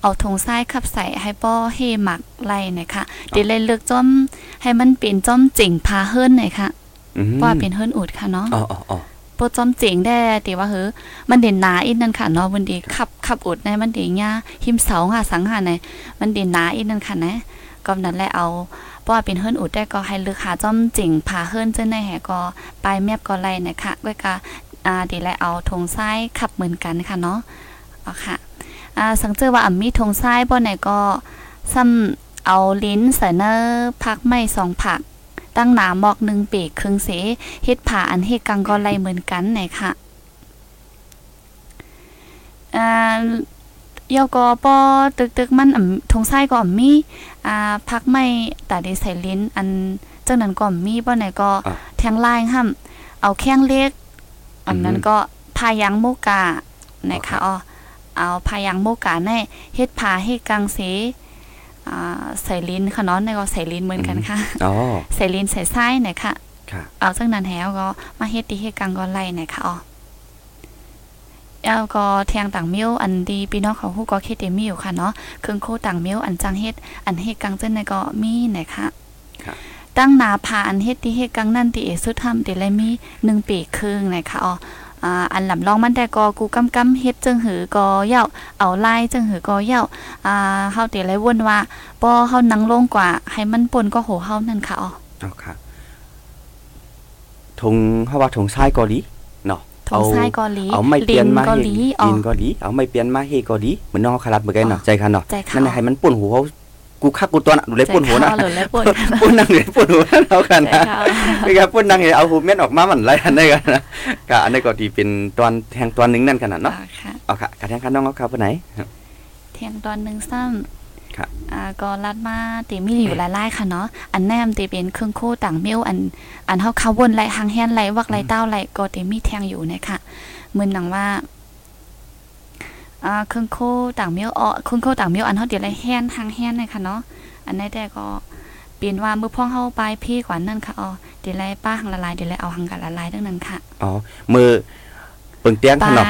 เอาถุงทรายขับใส่ให้ป้อเฮหมักไล่นะคะเดี๋ยวเลยเลือกจ้อมให้มันเป็นจ้อมเจ๋งพาเฮิรนหน่อยค่ะอืมเพราะว่าเป็นเฮิรนอุดค่ะเนาะอ๋ออ๋ออ๋อโปรจ้อมเจ๋งได้ตีว่าเฮ้อมันเด่นหนาอีกนั่นค่ะเนาะมันดีขับขับอดในมันเดีหญ้าหิมเสาหาสังหาในมันเด่นหนาอีกนั่นค่ะนะก็นั่นแหละเอาเพราะว่าเป็นเฮิรนอุดได้ก็ให้เลือกหาจ้อมเจ๋งพาเฮิรนเจ้าในแหก็ปลายแมบก็ไล่นะคะด้วยกะอ่าดีแลเอาธงซ้ายขับเหมือนกันค่ะเนาะเอาค่ะอ่าสังเจอว่าอ่ำมีธงซ้ายบ่ไหนก็ซ้ำเอาลิ้นเสนอร์พักไม่สองผัก ตั้งหนาหมอกหนึ่งปีกครึ่งเสเฮ็ดผ่าอันเฮ็ดกังก็ไล่เหมือนกันไหนค่ะอ่าเยาก็ปอตึกตึกๆมันอ่ำทงซ้ายก็อ่ำมีอ่าพักไม่ตาได้ใส่ลิ้นอันจังนั้นก็อ่ำมีบ่ไหนก็อะแทงลายห้ำเอาแข้งเล็กอันนั้นอืมก็พายังโมกานะคะอ๋อเอาพายังโมกาแน่เฮ็ดผาเฮ็ดกังเสอ่า ใส่ลิ้นค่ะเนาะในก็ใส่ลิ้นเหมือนกันค่ะอ๋อใส่ลิ้นใส่ไส้หน่อยค่ะค่ะเอาจังนั้นแล้วก็มาเฮ็ดตีเฮ็ดกังก็ไล่หน่อยค่ะอ๋อแล้วก็แทงต่างมิ้วอันดีพี่น้องเขาฮู้ก็เฮ็ดได้มีอยู่ค่ะเนาะเครื่องโคต่างมิ้วอันจังเฮ็ดอันเฮ็ดกังจังในก็มีหน่อยค่ะครับตั้งหนาผาอันเฮ็ดที่เฮ็ดกังนั่นติเอสุดทำติเลยมีหนึ่งปีครึ่งหน่อยค่ะอ๋อ อ่าอันลำลองมันแต่ก็กูกำกำเฮ็ดจังหือก็เย้าเอาลายจังหือก็เย้าอ่าเฮาติเลยวนว่าบ่เฮานั่งลงกว่า ให้มันปนก็โหเฮานั่นค่ะอ๋อเอาค่ะถุงเฮาว่าถุงทรายเกาหลีเนาะทงซ้ายเกาหลีเอาไม่เปลี่ยนมาเกาเฮหลีอ๋อลินเกาหลีเอาไม่เปลี่ยนมาเฮเกาหลีเหมือนน้องเขาคารัดเมื่อกี้เนาะอ๋อใจคันเนาะใจค่ะนั่นน่ะให้มันป่นหูเขา กูคักกูตัวน่ะดูเลยป่นหัวนะใจเข้าหรือแล้วปนป่นนั่งเลยป่นหัวเอากันใจนะเข้าไม่ครับป่นนั่งเอาหูเม็ดออกมามันไรอันนี้กันนะก็อันนี้ก็ที่เป็นตอนแทงตอนหนึงนั่นขนาดเนาะอ่าค่ะเอาค่ะกระแทงคันน้องเขาครับไปไหนเทียงตอนหนึงซ้ำครับอ่าก็ลัดมาติมีอยู่หลายๆค่ะเนาะอันแนมติเป็นเครื่องโคต่างเมียวอัน อันเฮาเขาวนไหลหางแฮนไหลวักไหลเต้าไหลก็ติมีแทงอยู่นะคะเหมือนหนังว่า อ่าเครื่องโคต่างเมียวอ๋อเครื่องโคต่างเมียวอันเฮาเดี๋ยวไหลแฮนหางแฮนนะคะเนาะอันนี้แต่ก็เปลี่ยนว่ามือพ่องเฮาไปพี่กว่านั่นค่ะอ๋อเดี๋ยวไหลป้าหังละลายเดี๋ยวไหลเอาหังกันละลายดังนั้นค่ะอ๋อมือปึงเตียงไปค่ะเนาะ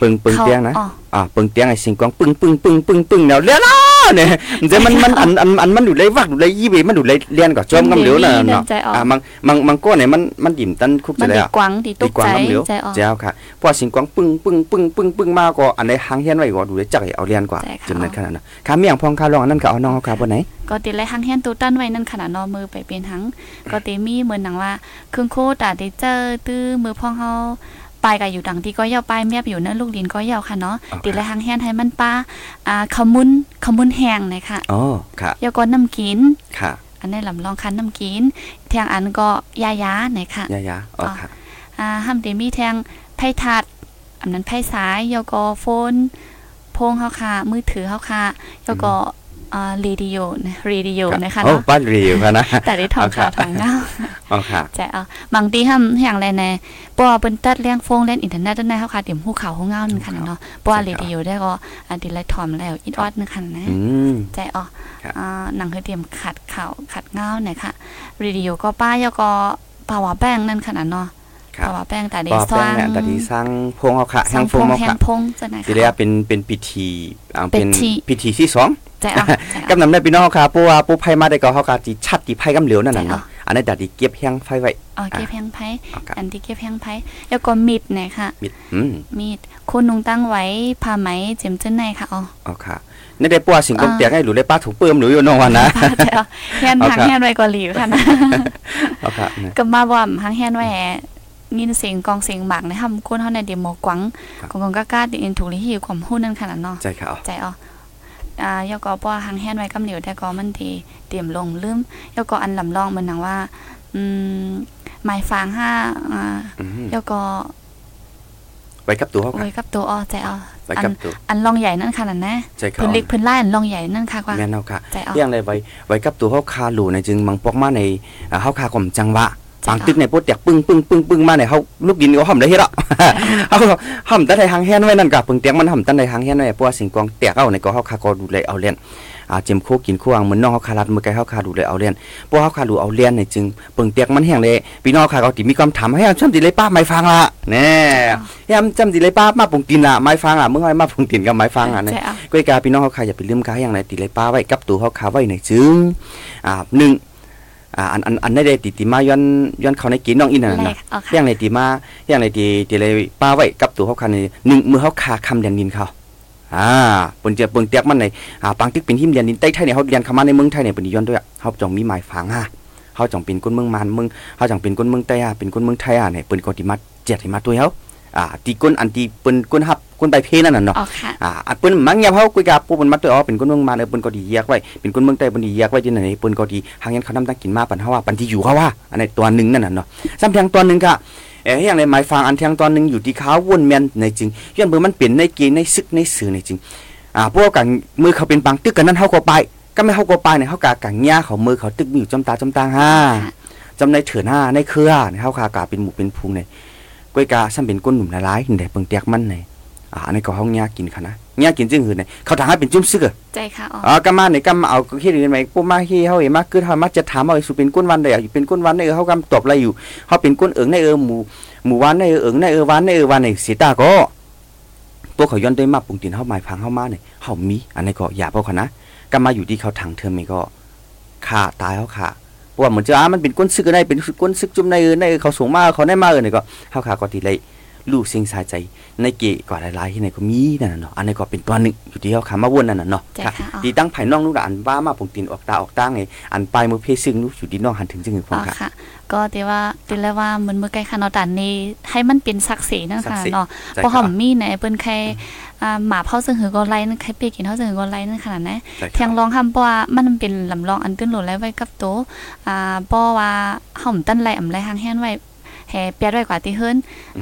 ปึงปึงเขาเตียงนะอ๋ออ่าปึงเตียงไอ้สิงกวางปึงปึงปึงปึงปึงเนาะเลี้ยวล้อ เนี่ยจะมันมันอันอันอันมันดูเลยวักดูเลยยี่เวมันดูเลยเรียนก็จอมกำเหลียวน่ะเนาะอ่ามังมังมังก้เนี่ยมันมันดิ่มตันคุกมัจะนได้ดีอะกวางดีตุดีกกว่าใจกำเหลียวใจออกเจ้าค่ะเพราะสิงกวางปึ้งปึ้งปึ้งปึ้งปึ้งปึ้งมาก็อันใดหางเฮียนไว้ก็ดูเลยจักเอาเรียนกว่าจำนั้นขนาดนั้นค่ะมีอย่างพองค่าลองอันนั้นก็เอาน้องเขาค่ะบ่ไหนก็ติเลยหังแฮนตูตั้นไว้นั่นขนาดนอมือไปเป็นหังก็ติมีเหมือนหนังว่าเครื่องโคตาได้เจอตื้อมือพ่องเฮา ปลายก็อยู่ดังที่ก็ยาวปลายแมบอยู่เนอะลูกดินก็ยาวค่ะเนาะติเลยหังแฮนให้มันป้าอ่าขมุนขมุนแห้งเลยค่ะอ๋อค่ะยาก็น้ำกินค่ะ อันนี้ลำลองคันน้ำกินเทียงอันก็ยายาไหนค่ะยายาอ๋อค่ะอ่าห้ามเดมีแทงไพ่ทัดอันนั้นไพ่ซ้ายยกอโฟนโพงเฮาค่ะมือถือเฮาค่ะยกออ่าเรดิโอนะเรดิโอนะคะโอ้เนาะบ้านเรียวค่ะนะแต่ได้ทองเอาค่ะขาวทองเงาอ๋อค่ะใจเอาบางทีห้ามอย่างไรแน่ปัวเปิ้นตัดเลี้ยงโฟงเล่นอินเทอร์เน็ตได้เฮาค่ะเดี๋ยวฮู้ข่าวฮู้เงานั่นค่ะเนาะปัวเรดิโอได้ก็อันดีไลทอมแล้วอีดออดนึงค่ะนะอืมใจออครับอ่าหนังคือเตรียมขัดข่าวขัดเงาหน่อยค่ะเรดิโอก็ป้ายก็ปาวาแป้งนั่นขนาดเนาะ ครับปาวาแป้งแต่ได้ป้าสแป้ร้างงเนี่ยแต่ที่สร้างพงเอาค่ะสแห้ร้างงพพงงเอาแห้ค่ะงพงจะไหนทีเรียกเป็นเป็นพิธีอ่าเป็นพิธีพิธีที่สองใจเอาใจกำนำได้พี่น้องค่ะเพราะว่าปูไผมาได้ก็เฮาก็สิชัดที่ไผกำเหลียวนั่นน่ะใช่เนาะอะอันนั้นดัดที่เก็บแห้งไฟไว้เอาเก็บแห้งไผ่เอาค่ะอันที่เก็บแห้งไผ่แล้วก็มีดเนี่ยค่ะมิดอืมมีดคุณนุงตั้งไว้ผ้าไหมเจียมเจ้นในค่ะอ๋อเอาค่ะนี่ได้ปัวสิ่งกงอ่าเตียงให้หรือได้ป้าถูกเปิ้มหรืออยู่น้องวันนะผ้าใจเอาแฮนเอาทางค่ะแฮนไว้ก็หลีวค่ะนะเอาค่ะเนี่ยก็มาบ่อมทางแฮนไว้แห ยินเสียงกองเสียงหมากในทำคนเฮาในเดโมกวังครับกองกากาดินถูกลิหิวความหู้นั่นขนาดเนาะใจค่ะเอาใจอ๋ออ่ายกอป้อหางแฮนไว้กำเหลียวแต่ก็มันทีเตรียมลงลืมยกออันลำลองมันหนังว่า อืมหมายฟางห้าอ่าอืมยกอไว้กับตัวเฮาค่ะไว้กับตัวอ๋อใจอ๋อไว้อักับนตัวอันลองใหญ่นั่นค่ะนั่นนะใจค่ะพื้นเล็กพื้นล่ายอันลองใหญ่นั่นค่ะกว่าแม่นเอาค่ะใจอ๋อเรื่องอะไรไว้ไว้กับตัวเฮาคาหลูในจึงมังปอกมาในอ่าเฮาคาข่มจังหวะ จ้ะบางตึกในโปดแตกปึ้งปึ้งปึ้งปึ้งมาในเฮาลูกดินก็ห่อมได้เฮ็ดอะเฮาห่อมตั้งแต่หางแฮนไว้นั่นกะปึงเตียงมันห่อมตั้งแต่หางแฮนไว้เพราะว่าสิ่งกองแตกเอาในก็เฮาคาก็ดูแลเอาเล่นอ่าเจมโคกินควางเหมือนน้องเฮาคารัดมือไกเฮาคาดูแลเอาเล่นเพราะเฮาคาดูเอาเล่นในจึงปึงเตียงมันแห้งเลยพี่น้องคาก็ติมีความถามให้จำติเลยป้าไม่ฟังละแน่ยามจำติเลยป้ามาปึงตินอะไม่ฟังอะมึงให้มาปึงตินกับไม่ฟังอะใจเนี่ยอ๋อก้อยกาพี่น้องเขาขายอย่าไปลืมกาอย่างไรติเลยป้าไว้กับตัวเขาขาไว้ในจึงอ่าหนึ่ง อ่าอันอันอันในได้ติติมาย้อนย้อนเขาในกินน้องอินน่ะแรนะกอ๋ออค่ะย่างไรติมาอย่างไรติติเลยป้าไว้กับตัวเขาขาในหนึ่งมือเขาขาคำเรียนดินเขาอ่าปนเจียปนเตียกมันในอ่าปังตึกเป็นหิมเรียนดินใต้ไทยเนี่ยเขาเรียนเข้ามาในเมืองไทยเนี่ยเป็นย้อนด้วยอะเขาจงมีหมายฝังอะเขาจงเป็นคนเมืองมันเมืองเขาจงเป็นคนเมืองใต้อะเป็นคนเมืองไทยอะเนี่ยเป็นคนที่มาเจ็ดให้มาตัวเขา อ่าตีก้นอันตีเป็นก้นฮับก้นใบเพนั่นน่ะเนาะอ๋อค่ะอ่าอันเปิ้นมังยามเฮาคุยกับปูเปิ้นมาตัวอ๋อเป็นคนเมืองมาเลยเปิ้นก็ดีแยกไว้เป็นคนเมืองใต้เปิ้นดีแยกไว้จังไหนเปิ้นก็ดีหางยันเขานำตั้งกินมาปันเฮาว่าปันที่อยู่เขาว่าอันนี้ตัวหนึงนั่นน่ะเนาะซ้ำเพียงตัวหนึงก็เอ้ยอย่างในหมายฟังอันเทียงตัวหนึงอยู่ที่เขาวนแม่นในจริงย้อนเบิ่งมันเปลี่ยนในเกณฑ์ในซึกในสื่อในจริงอ่าพวกกันมือเขาเป็นบางตึกกันนั้นเฮาก็ไปก็ไม่เฮาก็ไปเนี่ยเฮากะกังหญ้าเขามือเขาตึกมีอยู่จำตาจำตาห้าจำในเถื่อนห้าในเครือเนี่ยเฮาคากะเป็นหมู่เป็นพุงเนี่ย ก้อยกาซ้ำเป็นก้นหนุ่มหลายๆนี่ได้เบิ่งแตกมันเนี่ยอ่าอันนี้ก็ห้องยากินค่ะนะยากินจึงหืนเนี่ยเขาทางให้เป็นจุ่มซึกอะใจค่ะอ๋ออ๋อกำมาเนี่ยกำมาเอาเฮ็ดยังไงปุ๊มาเฮีเฮาเอมาคือเฮามาจะถามเอาสุเป็นก้นวันได้อยู่เป็นก้นวันได้เออเฮากำตอบอะไรอยู่เฮาเป็นก้นเอิงในเออหมู่หมู่วันในเออเอิงในเออวันในเออวันในเสียตาก็พวกเขาย้อนได้มาปรุงตินเฮาหมายพังเฮามาเนี่ยเฮามีอันนี้ก็อย่าพวกเขานะกำมาอยู่ที่เขาทางเทอมนี่ก็ฆ่าตายเฮาฆ่า เพราะว่าเหมือนจะอ่ามันเป็นก้นซึกได้เป็นก้นซึกจุ่มในเออในเออเขาสูงมากเขาได้มาเออนี่ก็เฮาฆ่าก็ทีเลยลูกสิ่งสายใจในเกะก็หลายๆที่ไหนก็มีนั่นน่ะเนาะอันนี้ก็เป็นตัวหนึ่งอยู่ที่เขาขามาวนนั่นน่ะเนาะใจค่ะค่ะอ๋อดีตั้งภายนอกนู่นน่ะอันว่ามาปงตินออกตาออกตาไงอันปลายมือเพซึ่งนู่นอยู่ที่นอกหันถึงจึงถึงพอ๋งอค่ะค่ะก็แต่ว่าแต่ละว่ามันมือไกลค่ะเนาะแต่นี้ให้มันเป็นศักดิ์ศรีนั่นศักค่ะดิ์ศรีเนาะใจเพราะหค่ะอมมีไหนเปิ้นใคร อ่าหมาเผาซึ่งหือก็ไล่นั่นใครเปียกินเฮาซึ่งหือก็ไล่นั่นขนาดนั้นใจเทียงค่ะร้องคำเพราะว่ามันเป็นลำลองอันตื้นโหลดไว้ไว้กับโตอ่าเพราะว่าเฮาหมตั้นไล่อำไล่หางแฮนไว้แห่เปียดไว้กว่าที่เฮิรน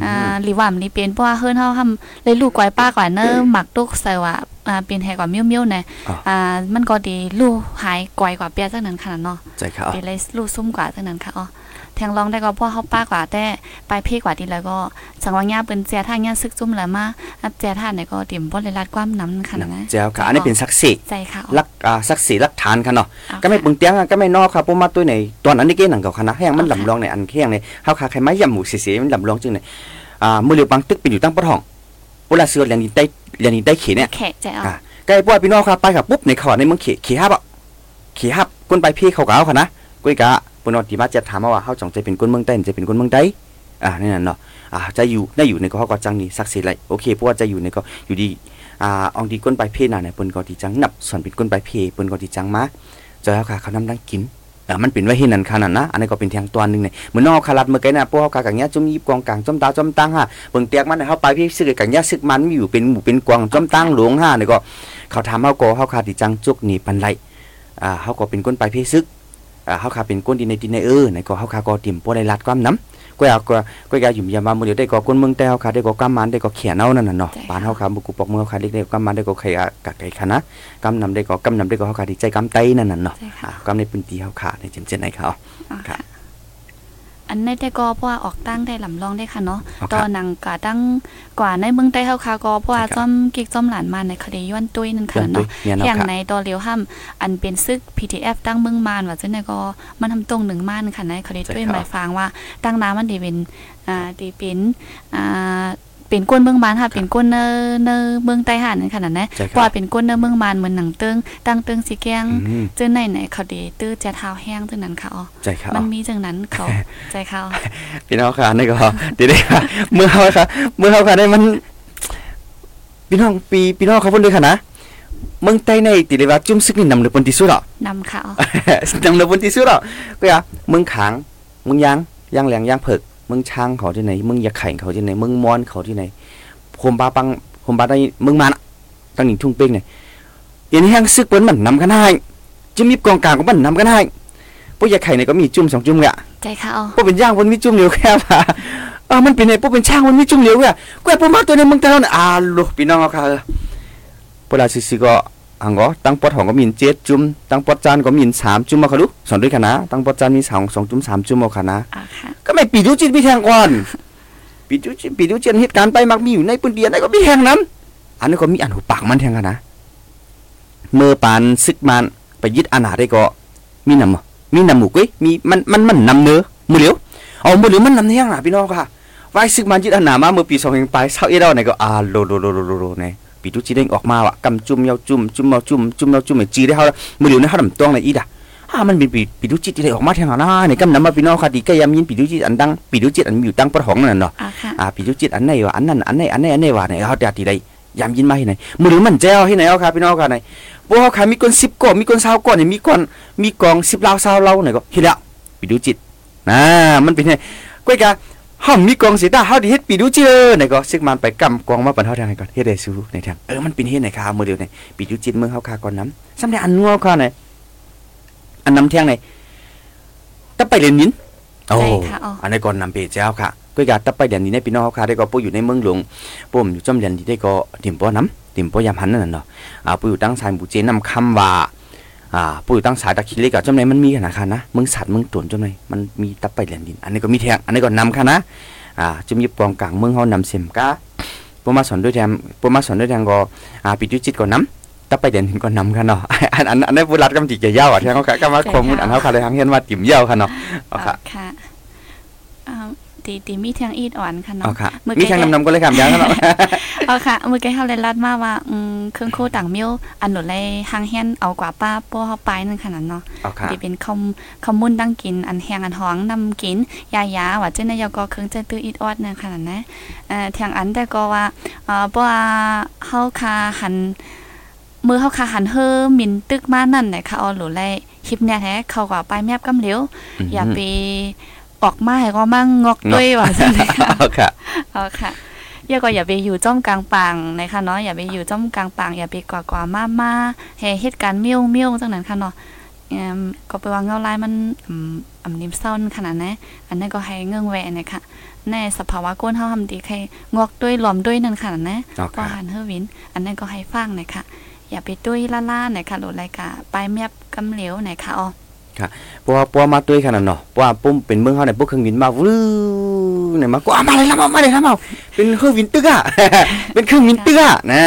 อ่าหรือว่ามันเป็นเพราะว่าเฮิรนเฮาทำเลยลูกกวายป้ากว่าเนอะหมักตุกใส่ว่าอ่าเป็นแห่กว่ามิ้วๆนะอ๋ออ่ามันก็ดีลูกหายกวายกว่าเปียจังนั้นขนาดเนาะใจค่ะอ๋อเป็นเลยลูกซุ่มกว่าจังนั้นค่ะอ๋อแทงร้องได้ก็เพราะเฮาป้ากว่าแต่ปลายเพกว่าดีแล้วก็สังว่าญาเปิ้นเสียทางญาซึกซุ่มแล้วมาอับเสียท่านเนี่ยก็เตรียมบ่ได้รัดความน้ำขนาดนั้นเจ้าค่ะอันนี้เป็นศักดิ์ศรีใจค่ะอ๋อลักอ่าศักดิ์ศรีลักฐานค่ะเนาะเอาก็ไม่ค่ะปึงเตียงอะก็ไม่นอกครับผมมาตัวไหนตอนนั้นนี่เก้หนังเก่าคณะแห้งมันเอาค่ะลำลองในอันเคียงในเฮาคาใครไม่ยำหมูเสียๆมันลำลองจึงในอ่ามือเหลียวปังตึกเป็นอยู่ตั้งปะทองเวลาเสือเรียนดินใต้เรียนดินใต้เขียนเนี่ยแขกใจเอาอ่าใกล้ป่วยพี่น้องครับไปกับปุ๊บในเขาในเมืองเขเขฮับอะเขฮับก้นไปพี่เขาก็เอาค่ะนะกุ้ยกะ ปนอติมาจะถามว่าเฮาจงใจเป็นคนเมืองใต้จะเป็นคนเมืองใดอ่านี่น่ะเนาะอ่าจะอยู่ได้อยู่ในก็เฮาก็จังนี่ศักดิ์สิทธิ์ไรโอเคเพราะว่าจะอยู่ในก็อยู่ดีอ่าอองดีก้นไปเพน่ะเนี่ยเปิ้นก็ที่จังนับส่วนเป็นก้นไปเพเปิ้นก็ที่จังมาจอยเฮาค่ะเขานำดังกินอ่ามันเป็นไว้เฮ็ดนั่นค่ะนั่นะอันนี้ก็เป็นทางตัวนึงเนี่ยเหมือนน้องคารัดเมื่อกี้น่ะพวกเฮาค่ะกังเงี้ยจุ่มยิบกองกลางจุ่มตาจุ่มตังฮะเบิ่งเตียกมันเฮาไปพี่ซึกกังเงี้ยซึกมันมีอยู่เป็นหมู่เป็นกวางจุ่มตังหลวงฮะนี่ก็เขาถามเฮาก็เฮาค่ะที่จังจุกนี่ปันไรอ่าเฮาก็เป็นก้นไปเพซึก เฮาคาเป็นก้นดินในดินในเออในก็เฮาคาก็ติ่มบ่ได้ลัดความน้ำก็อยากก็ก็อยากอยู่ยามมามื้อเดียวได้ก็ก้นเมืองแต่เฮาคาได้ก็กำมันได้ก็เขียนเอานั่นน่ะเนาะบ้านเฮาคาบุกุปอกเมืองเฮาคาได้ได้กำมันได้ก็ไข่กะไก่คณะกำนำได้ก็กำนำได้ก็เฮาคาดีใจกำไตนั่นน่ะเนาะใช่ค่ะอ่ากำในพื้นที่เฮาคาในจำเจนไหนเขาอ๋อครัค่ะบ อันในแต่ก็เพราะว่าออกตั้งได้ลำลองได้ค่ะเนาะอ๋อครับตอนหนังกะตั้งกว่าในเมืองใต้เฮาค่ะก็เพราะว่าใช่ครับจ้อมกิกจ้อมหลานมาในคดีย้อนตุ้ยนั่นค่ะย้อนตุ้ยเนาะเนี่ยเนาะอย่างค่ะในตัวเลียวห้ำอันเป็นซึก PTF ตั้งเมืองมานว่าจังได๋ก็มันทำตรงหนึ่งม่านค่ะในคดีตุ้ยหมายฟังว่าตั้งน้ำมันดีเป็นอ่าดีเป็นอ่า เป็นก้นเมืองมานค่ะเป็นก้นเนอเนอเมืองใต้หันนั่นค่ะนั่นนะใช่คเพราะรับว่าเป็นก้นเนอเมืองมานเหมือนหนังเติงตั้งเติงสีแกงอืมจื้อในไหนเขาดีตื้อจะเท้าแห้งจังนั้นค่ะอ๋อใจเขามันมีจังนั้นเขาใจเขาพี่น้องค่ะนี่ก็เดี๋ยวได้ค่ะเมื่อเฮาค่ะเมื่อเฮาค่ะได้มันพี่น้องปีพี่น้องเขาเพิ่นด้วยค่ะนะเมืองใต้ในติเลยว่าจุ่มซึกนี่นำเลยปนที่สุดอะนำเขานำเลยปนที่สุดอะก็อย่าเมืองขางเมืองยางยางแหลงยางเผิกเมืองช้างเขาที่ไหนเมืองยาไข่เขาที่ไหนเมืองมอนเขาที่ไหนโฮมบาปังโฮมบาได้เมืองมันอะตั้งหนิงทุ่งเป้งเนี่ยเห็นแห้งซึกเปิ้นมันนำกันให้จิ้มยิบกองกลางก็มันนำกันให้พวกยาไข่เนี่ยก็มีจุ่มสองจุ่มอะใจเขาพวกเป็นย่างมันมีจุ่มเหลียวแค่ว่าเออมันเป็นไงพวกเป็นช่างมันมีจุ่มเหลียวอะกูอยากพวกมาตัวในเมืองแต่เราเนี่ยอ่าลูกพี่น้องเอาค่ะเออพวกเราซิๆก็ อังก็ตั้งปอดของก็มีเจ็ดจุ่มตั้งปอดจานก็มีสามจุ่มมาค่ะลูกสอนด้วยกันนะตั้งปอดจานมีสองสองจุ่มสามจุ่มเอาค่ะนะอ่าค่ะก็ไม่ปีดูจิตพี่แทงก่อนปีดูจิตปีดูจิตเหตุการณ์ไปมักมีอยู่ในปืนเดียนได้ก็พี่แทงนั้นอันนี้ก็มีอันหูปากมันแทงกันนะเมื่อปานซึกมันไปยึดอาณาได้ก็มีนำอะมีนำหมูกุ้ยมีมันมันมันนำเนื้อมือเหลียวเอามือเหลียวมันนำเนื้อหนาพี่น้องค่ะไว้ซึกมันยึดอาณามาเมื่อปีสองพันไปเศร้าเอ็ดเอาไหนก็อ่าโลโลโลโลโลโลเนี่ย ปีดูจิตเด้งออกมาว่ะกำจุ่มยาวจุ่มจุ่มเอาจุ่มจุ่มเอาจุ่มไอ้จีได้เขามือเหลียวเนี่ยเขาดำตองในอีดอะอ่ามันเป็นปีปีดูจิตที่ได้ออกมาทางหน้าในกำนำมาพี่น้องค่ะดีก็ยามยินปีดูจิตอันดังปีดูจิตอันมีอยู่ตั้งประหองนั่นเนาะอ่าค่ะอ่าปีดูจิตอันไหนวะอันนั้นอันไหนอันไหนอันไหนวะเนี่ยเขาแต่ทีใดยามยินมาที่ไหนมือหรือมันแจ้วที่ไหนเอาค่ะพี่น้องค่ะไหนพวกเขาขายมีคนสิบก่อนมีคนสาวก่อนเนี่ยมีก่อนมีกองสิบลาวสาวเราไหนก็เห็นแล้วปีดูจิตอ่ามันเป็นไงก้อยกะ ห้องมีกองเสียดาเฮาดีเฮ็ดปีดูจิตเออไหนก็ซึกมันไปกำกองมาปันเฮาทางไหนก่อนเฮ็ดได้สู้ในทางเออมันเป็นเฮ็ดไหนค่ะมือเดียวไหนปีดูจิตเมืองเฮาค่ะก่อนน้ำสำเร็จอันงัวค่ะไหนอันน้ำเที่ยงไหนตะไปเรียนนินโอ้ใช่ค่ะอ๋ออันนี้ก่อนนำเปเจ้าค่ะก็อยากตะไปเรียนนินในพี่น้องเขาค่ะได้ก็ปูอยู่ในเมืองหลวงปูมอยู่จอมเรียนที่ได้ก็ติ่มป้อน้ำติ่มป้อยามหันนั่นน่ะเนาะอ่าปูอยู่ตั้งสายบูเจนำคำว่า อ่าปูอยู่ตั้งสายตะคิเล็กอะจอมไหนมันมีขนาดค่ะนะมืองสัตว์มืองตวนจอมไหนมันมีตะไปเรียนดิน อันนี้ก็มีแทงอันนี้ก็นำค่ะนะอ่าจะมีปองกลางเมืองเฮานำเสียมกาปูมาสอนด้วยแทมปูมาสอนด้วยแทงก็อ่าปิจุจิตก็นำตะไปเรียนดินก็นำค่ะเนาะอันอันอันนี้ผู้รัดกำจิกจะยาวอะแทงเขาค่ะก็มาข้อมูลอันเขาค่ะเลยทางเห็นว่าติ่มยาวค่ะเนาะอาค่ะค่ะอ่า ตีตีมีทางอีดอ่อนค่ะเอาเนาะค่ะเมื่อมีกี้แข่งนำนำก็เลยครับยังครับเอาค่ะเมื่อกี้เขาเลยรัดมาว่าอืมเครื่องโคต่างมิ้วอันหนุเลยหางแฮนเอากว่าป้าป้อเฮาไปนั่นขนาดเนาะเอาค่ะที่เป็นคอมคอมมุนดังกินอันแหงอันหองนำกินยายาว่าเจ้านายก็เครื่องจะตื้ออีดออดนั่นขนาดนะเอ่อเทียงอันแต่ก็ว่าเอ่อเพราะว่าเฮาคาหันมือเฮาคาหันเฮอมินตึกมานั่นน่ะค่ะเอาหลูไลคลิปเนี่ยแท้เขาก็ไปแมบกำเหลียวอย่าไป ออกมาให้ก็มั่งงอกด้วยว่าจังได๋ค่ะเอาค่ะเอาค่ะอย่าก็อย่าไปอยู่จ้อมกลางป่างนะคะเนาะอย่าไปอยู่จ้อมกลางป่างอย่าไปกว่ากว่ามามาแห่เหตุการณ์เมี่ยวเมี่ยวจังนั้นค่ะเนาะเอิ่มก็ไปว่าเงาลายมันอืมอำนิมเศร้าขนาดนั้นอันนั้นก็ให้เงื่องแหวนะคะในสภาวะก้นเฮาทำดีใครงอกด้วยหลอมด้วยนั่นขนาดนั้นเอาก็ค่ะหันเฮอวิน อันนั้นก็ให้ฟังหน่อยค่ะอย่าไปตุ้ยล่าๆหน่อยค่ะโหลดรายการไปแมบกำเหลวหน่อยค่ะอ๋อ เพราะว่าปัวมาด้วยขนาดเนาะเพราะว่าปุ้มเป็นเมืองเขาเนี่ยพวกเครื่องบินมาวื้อเนี่ยมากว่ามาเลยละมามาเลยละมาเป็นเครื่องบินตึกอะเป็นเครื่องบินตึกอะนะ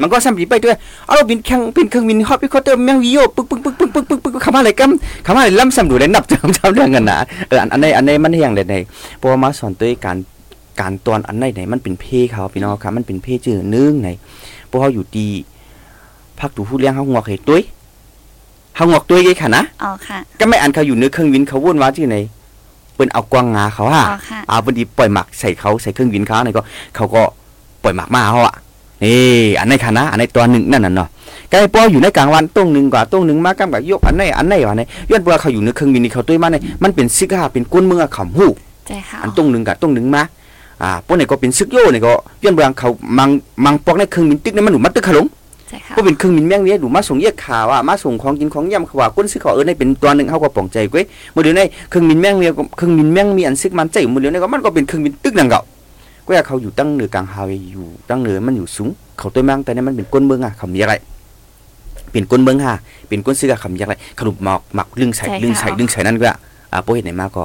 มันก็ซ้ำปีไปด้วยเอาบินแข่งเป็นเครื่องบินฮอปปี้คอเตอร์แมงวิโอปึ๊กปึ๊กปึ๊กปึ๊กปึ๊กปึ๊กปึ๊กเข้ามาเลยกัเข้ามาเลยล่ำซ้ำดูเลยนับจำจำเรื่องกันนะเอออันนในอันในมันเฮียงเลยในเพราะว่ามาสอนตัวการการตอนอันในไหนมันเป็นเพเขาพี่น้องครับมันเป็นเพจื่อนึงไหนพวกเขาอยู่ดีพักดูผู้เลี้ยงเฮางอกให้ตุ้ย เฮางอกตุ้ยไงค่ะนะอ๋อค่ะ ก็ไม่อันเขาอยู่เนื้อเครื่องบินเขาวุ่นว่าที่ไหนเปิ้นเอากวางงาเขาฮะอ๋อค่ะเอาพอดีปล่อยหมักใส่เขาใส่เครื่องบินเขาเนี่ยก็เขาก็ปล่อยหมักมาเขาอะนี่อันในคณะอันในตัวหนึ่งนั่นน่ะเนาะก็ไอ้ปออยู่ในกลางวันต้งหนึ่งกว่าต้งหนึ่งมากำกับยกอันไหนอันไหนวะเนี่ยย้อนเวลาเขาอยู่ในเครื่องบินนี่เขาตุ้ยมาเนี่ยมันเป็นซิกฮาเป็นก้นเมืองขำหูใจค่ะอันต้งหนึ่งกับต้งหนึ่งมาอ่าพวกเนี่ยก็เป็นซึกโย่เนี่ยก็ย้อนเวลาเขามังมังปอกในเครื่องบินตึกเนี่ยมันหนุมัดตึกขลงใจค่ะ ก็เป็นเครื่องบินแม่งเวียดูมาส่งเยียกข่าวอะมาส่งของกินของย่ำเขาว่าก้นซึกเขาเออในเป็นตัวหนึ่งเขาก็ป่องใจก้ยเมื่อเดี๋ยวในเครื่องบินแม่งเวียเครื่องบินแม่งมีอันซึกมันใจเมื่อเดี๋ยวในก็มันก็เป็นเครื่องบินตึกนั่งเก่าก็อยากเขาอยู่ตั้งเหนือกลางฮาวายอยู่ตั้งเหนือมันอยู่สูงเขาตัวมังแต่เนี่ยมันเป็นก้นเมืองอะเขามีอะไรเป็นก้นเมืองฮะเป็นก้นซื้อกับเขามีอะไรขนมหมอกหมักลึงใส่ลึงใส่ลึงใส่นั่นก็อ่าโปเห็นไหนมาก็ก็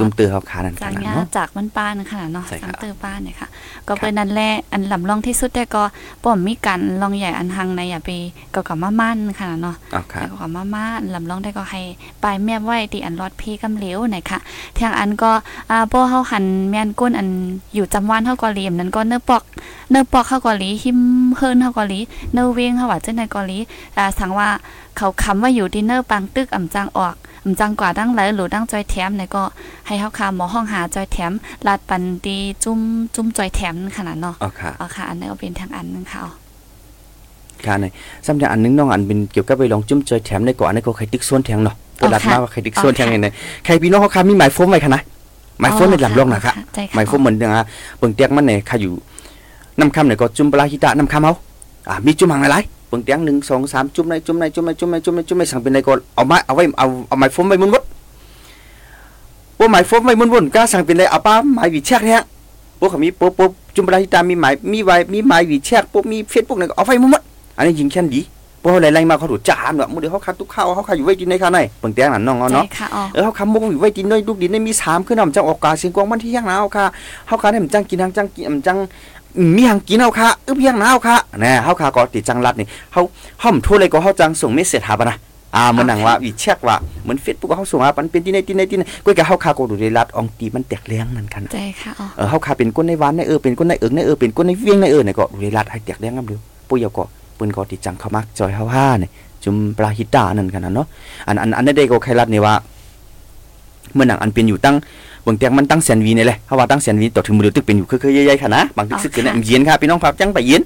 ตุ้มเตือเขาขานั่นขจากนาดเนี้ยเนาะจากมันป้านขนาดเนาะใช่ครับสังเตอร์ป้านเนี่ยค่ะ ก็เป็นนั้นแหละอันลำลองที่สุดแต่ก็ป้อมมีการลองใหญ่อันหังในอย่าไปเก่ากับมาม่านขนาดเนาะอ๋อครับแล้วก็มาม่าลำลองได้ก็ให้ปลายแม่ไว้ที่อันรอดพี่กำเหลวหน่อยค่ะทางอันก็อ่าโป้เฮาหันแม่นก้นอันอยู่จำวันเฮาก็เหลียมนั้นก็เนื้อปอกเนื้อปอกเฮาก็หลีหิมเฮิรนเฮาก็หลีเนื้อเวงเฮาว่าจังได๋ก็หลีอ่าสังว่าเขาคำว่าอยู่ที่เนื้อปังตึกอ่ำจังออกอ่ำ จังกว่าดังไหลหรือดังจอยแถมเนี่ยก็ให้เฮาคาหมอห้องหาจอยแถมลาดปันตีจุ้มจุ้มจอยแถมขนาดเนาะอ๋อครับอ๋อค่ะอันนี้ก็เป็นทางอันนึงค่ะอ๋อค่ะในซ้ำแต่อันนึงน้องอันเป็นเกี่ยวกับไปลองจุ่มเจอแถมในก่อนในก็ใครตึกส่วนแทงเนาะตัวรัดมาว่าใครตึกส่วนแทงเนี่ยใครพี่น้องเขาคามีหมายโฟมไว้ค่ะนะหมายโฟมในลำลองนะครับใจค่ะหมายความเหมือนเดิมอะเปิงเตียงมันเนี่ยข้าอยู่น้ำคำเนี่ยก็จุ่มปลาฮิตะน้ำคำเอาอ่ามีจุ่มหางอะไร เปิงเตียงหนึ่งสองสามจุ่มในจุ่มในจุ่มในจุ่มในจุ่มในจุ่มในสั่งเป็นในก็เอาไม้เอาไว้เอาเอาไม้โฟมไว้มุนมุดพวกไม้โฟมไว้มุนวดก็สั่งเป็นในเอาป้าไม้หวีเชือกเนี่ยพวกเขามีปุ๊บปุ๊บจุ่มปลาฮิตามีไม้มีไว้มีไม้หวีเชือกปุ๊บมีเฟซบุ๊กเนี่ยก็เอาไว้มุนมุดอันนี้ยิงแค่นดี พวกอะไรไล่มาเขาถูกจามเนาะมือเดียวเขาคัดทุกข้าวเขาคัดอยู่ไว้กินในข้างในเปิงเตียงนั่นน้องใจเนาะค่ะอ๋อเออเขาคำมุกอยู่ไว้ดินน้อยลูกดินได้มีสามขึ้นนำจังออกกาเสียงกวางมันที่ย่างหนาวค่ะเขาคาเนี่ยมันจังกินทางจังกินมันจังมีหางกินเอาค่ะอึบย่างหนาวค่ะแน่เขาคาก็ติดจังรัดนี่เขาห้อมทั่วเลยก็เขาจังส่งเมสเซจหาปะนะอ่ามันหนังว่าวิเช็คว่าเหมือนเฟซบุ๊กเขาส่งมาปันเป็นที่ไหนที่ไหนที่ไหนก็แกเขาคาก็ดูในรัดอองตีมันแตกเลี้ยงนั่นกันใจค่ะอ๋อเออเขาคาเป็นก้นในวันในเออเป็นก้นในเอิงในเออเป็นก้นในเวียงในเออเนี่ยก็ดูในรัดให้แตกเลี้ยงกันดูปุ้ยเอาก็ ปืนก็ติจังเขามักจอยเฮาห้าเนี่ยจุมปลาฮิตานั่นกันนะเนาะอันอันอันนั้นได้ก็ใครรัดนี่ว่าเมื่อหนังอันเป็นอยู่ตั้งบิ่งเตียงมันตั้งแสนวีนี่แหละเพราะว่าตั้งแสนวีต่อถึงมือเดียวตึกเป็นอยู่คือๆใหญ่ๆค่ะนะบางตึกซึกเนี่ยเย็นค่ะพี่น้องครับจังไปเย็น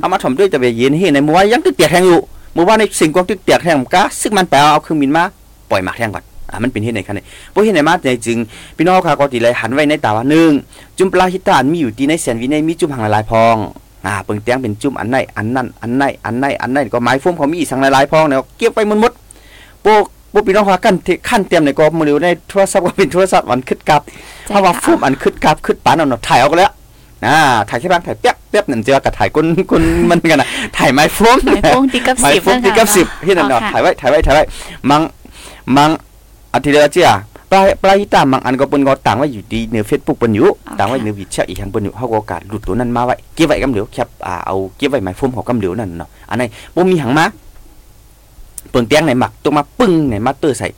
เอามาถมด้วยจะไปเย็นเฮ้ในเมื่อวานยังตึกเตียกแทงอยู่เมื่อวานในสิ่งกองตึกเตียกแทงกะซึกมันแปลเอาเครื่องบินมาปล่อยหมากแทงก่อนอ่ามันเป็นเฮ็ดในคันนี้บ่เฮ็ดในมาในจึงพี่น้องค่ะก็ติเลยหันไว้ในตาว่าหนึ่งจุ่มปลาฮิตานมีอยู่ที่ในแสนวีในมีจุมหางหลายๆพอง อ่าเบิ่งเตียงเป็นจุ่มอันไหนอันนั้นอันไหนอันไหนอันไหนก็หมายโฟมเขามีอีกสังหลายๆพองเนี่ยเก็บไว้หมดๆโปกพวกพี่น้องว่ากันที่ขั้นเตรียมในก็มือเร็วในโทรศัพท์ก็เป็นโทรศัพท์มันคึดกับใจเพราะว่าค่ะฟูมอันคึดกับคึดปานเอาเนาะถ่ายเอาก็แล้วอ่าถ่ายแค่บางถ่ายเปียกเปียกนั่นเจอกับถ่ายก้นก้นมันกันนะถ่ายไม้โฟมหมายโป้งตีกับไม้สิบโฟมที่กับสิบที่นั่นเนาะอ๋อค่ะถ่ายไว้ถ่ายไว้ถ่ายไว้มังมังอาทิตย์ละเจ้า ปลายปลายตามมังอันก็เปิ้นก็ต่างไว้อยู่ที่ใน Facebook เปิ้นอยู่ต่างไว้ในวิชาอีกทางเปิ้นอยู่เฮาก็การหลุดตัวนั้นมาไว้เก็บไว้กำเดียวแคปอ่าเอาเก็บไว้ไม้โฟมของกำเดียวนั่นเนาะอันนี้บ่มีหังมาเปิงเตียงไหนหมักตัวมาปึ้งไหนมาเตอร์ใส่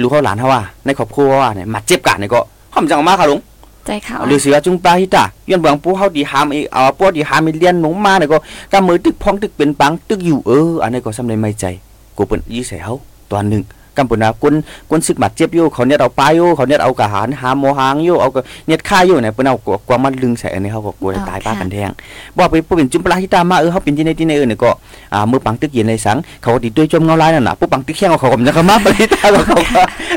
ลูกเขาหลานเฮาว่าในครอบครัวว่าเนี่ยมาเจ็บกันนี่ก็หอมจังเอามาค่ะลุงใจค่ะอ๋อหรือเสือจุงปลาฮิตาย้อนเบืองปูเฮาดีหามอีเอาปูดีหามอีเลียนหนงมาเนี่ยก็กำมือตึกพองตึกเป็นปังตึกอยู่เอออันนี้ก็สำในไม่ใจกูเปิ้นยี่ใส่เฮาตอนหนึง กำปุ่นนะกุนกุนซึกบัดเจ็บอยู่เขาเนี่ยเอาปลาอยู่เขาเนี่ยเอากระหารหาหมอหางอยู่เอาก็เนี่ยฆ่าอยู่เนี่ยเปิ้นเอากวางมันลึงใส่อันนี้เฮาก็กลัวจะตายป้ากันแทงบอกไปปูเป็นจุมปลาฮิตามาเออเฮาเป็นที่ไหนที่ไหนเออเนี่ยก็อ่ามือปังตึกเย็นในสังเขาก็ติดด้วยจมเงาลายนั่นน่ะปูปังตึกแข้งเขาก็มันจะเข้ามาปริตาเขาก็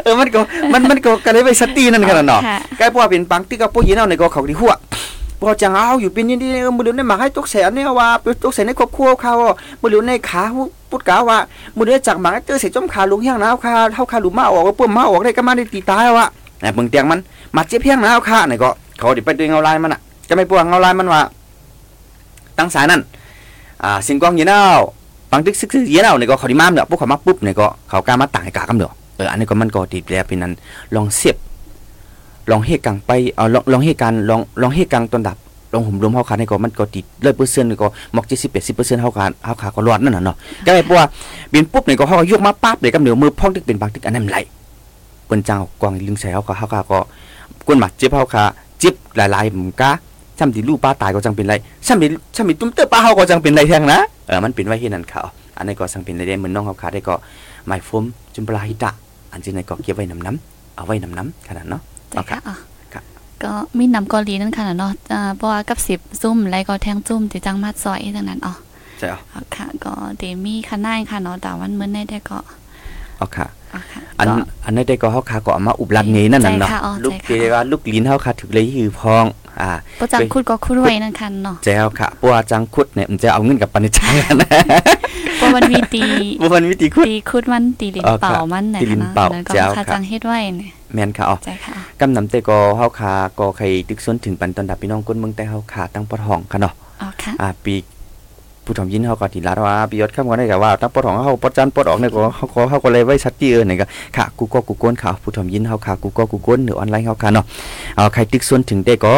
เออมันก็มันมันก็กันเลยไปสตินั่นกันน่ะเนาะค่ะ cái bùa biển bằng tích cái bùa gì nào này có khẩu đi hụa bùa chẳng áo อยู่เพอจังเอาอยู่เป็นนี่นี่มือเดี๋ยวนี้มาให้ตกแสนเนี่ยว่าตกแสนในครอบครัวเขามือเดี๋ยวในขาพุดกาว่ามือเดียวจากหมาเจอเสียจมขาลุงเฮียงนะขาเท่าขาหลุมาออกเปื้มมาออกได้ก็มาได้ตีตายว่ะเนี่ยมึงเตียงมันมาเจ็บเฮียงนะขาเนี่ยก็เขาดิไปด้วยเงาลายมันอะ จะไม่ปวงเงาลายมันว่าตั้งสายนั่นอ่าสิงกองยีน่าบางตึกซึกซึกยีน่าเนี่ยก็เขาดิมามเนี่ยพวกเขามาปุ๊บเนี่ยก็เขากล้ามาต่างกากำเดียวเอออันนี้ก็มันก็ติดแล้วเป็นนั้นลองเสียบ ลองเหตุการณ์ไปเอาลองลองเหตุการณ์ลองลองเหตุการณ์ตอนดับลองห่มรวมเฮาขาในก็มันก็ติดร้อยเปอร์เซ็นต์ก็มอกเจ็ดสิบแปดสิบเปอร์เซ็นต์เฮาขาเฮาขาก็รอดนั่นน่ะเนาะก็ไม่เพราะว่าบินปุ๊บเนี่ยก็เฮาก็ยกมาปั๊บเลยกับเดี๋ยวมือพ่องตึกเป็นบางตึกอันนั้นไหลเปิ้นเจ้ากองลึงใส่เฮาขาเฮาขาก็กวนหมัดเจ็บเฮาขาเจ็บหลายๆหมกะซ้ำที่ลูกป้าตายก็จังเป็นไรซ้ำที่ซ้ำที่ตุ้มเตอป้าเฮาก็จังเป็นไรแท้งนะเออมันเป็นไว้เฮ็ดนั่นเขาอันนี้ก็สังเป็นได้เหมือนน้องเขาขาได้ก็หมายฟมจุมปลาหิตะอันที่ในก็เก็บไว้น้ำน้ำเอาไว้น้ำน้ำขนาดเนาะ ใช่ค่ะอ๋อครับก็มีนำเกาหลีนั่นค่ะเนาะอ่าเพราะว่ากับสิบซุ่มแล้วก็แทงซุ่มที่จังมัดซอยทั้งนั้นอ๋อใช่เอาเอาค่ะ ก็เดมีค่ะนายค่ะเนาะแต่วันมื้อนี้ได้ก็เอาค่ะเอาค่ะ อันก็อันนี้ได้ก็เฮาขาก็เอามาอุบลัดงี้นั่นน่ะเนาะใจค่ะอ๋อลูกใจเกค่ะว่าลูกลิ้นเฮาขาถึกเลยคือพองอ่าบ่จังคุดก็คุดไว้นั่นค่ะเนาะแจวค่ะปัวจังคุดเนี่ยมันจะเอาเงินกับปานิจังนะเพราะมันมีตีบ่มันวิธีคุดตีคุดมันตีลิ้นอ๋อค่ะเป่ามันไหนตีลิ้นคะเป่าแล้วก็แจ๋วค่ะค่ะจังเฮ็ดไว้เนี่ยแม่นค่ะอ๋อใจค่ะกำนำแต่ก็เฮาขาก็ใครตึกสนถึงปันตอนดับพี่น้องคนเมืองแต่เฮาขาตั้งปอทองค่ะเนาะอ๋อค่ะอ่าปี ผู้ทำยินเขาก็ติลาว่าปียศคำก็ได้กับว่าตั้งปอดของเขาปอดจันปอดออกเนี่ยก็เขาก็เขาก็เลยไว้ชัดเจนเนี่ยก็ค่ะกูก็กูก้นค่ะผู้ทำยินเขาค่ะกูก็กูก้นหรือออนไลน์เขาค่ะเนาะเอาใครตึกส่วนถึงได้ก็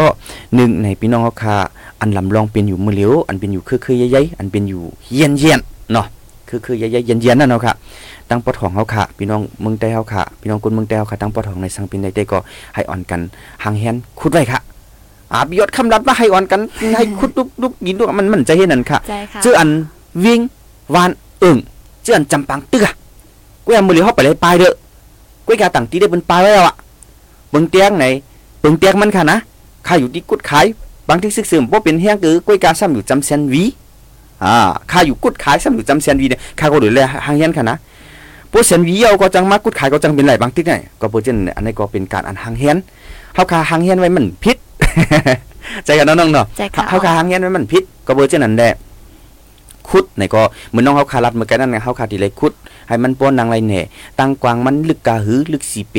หนึ่งในพี่น้องเขาค่ะอันลำลองเป็นอยู่มือเหลียวอันเป็นอยู่คือคือใหญ่ๆอันเป็นอยู่เย็นเย็นเนาะคือคือใหญ่ๆเย็นเย็นนั่นเนาะค่ะตั้งปอดของเขาค่ะพี่น้องเมืองใต้เขาค่ะพี่น้องคนเมืองใต้เขาค่ะตั้งปอดของในสังเป็นได้ได้ก็ให้อ่อนกันห่างแหนคุดไว้ค่ะ อ่าปียศคำรัดว่าให้อ่อนกันให้คุดลุกลุกยินลุกมันมันจะเห็นนั่นค่ะใจค่ะชื่ออันวิ่งวานเอิงชื่ออันจำปังตึกอะกูยังมือเลี้ยวเข้าไปเลยปลายเด้อกูกาต่างตีได้เป็นปลายไว้แล้วอะเบิ่งเตียงไหนเบิ่งเตียงมันค่ะนะข้าอยู่ที่กุดขายบางที่ซึกซึมบ่เป็นเฮียงคือกูกาซ้ำอยู่จำเซียนวีอ่าข้าอยู่กุดขายซ้ำอยู่จำเซียนวีเนี่ยข้าก็ดูแลหางเฮียนค่ะนะพวกเซียนวีเอาก็จังมากุดขายก็จังเป็นไหลบางที่ไหนก็เปิดเจนอันนี้ก็เป็นการอันหางเฮียนเฮาคาหางเฮียนไว้มันผิด ใจกันเนาะน้องเนาะใจค่ะเขาคาหางเงี้ยมันมันพิษก็เบอร์เจ้านั่นแหละคุดในก็เหมือนน้องเขาคารัดเหมือนกันนั่นไงเขาคาดีเลยคุด ให้มันป้อนนางไรเนี่ยตั้งกวางมันลึกกาหือลึกสีเป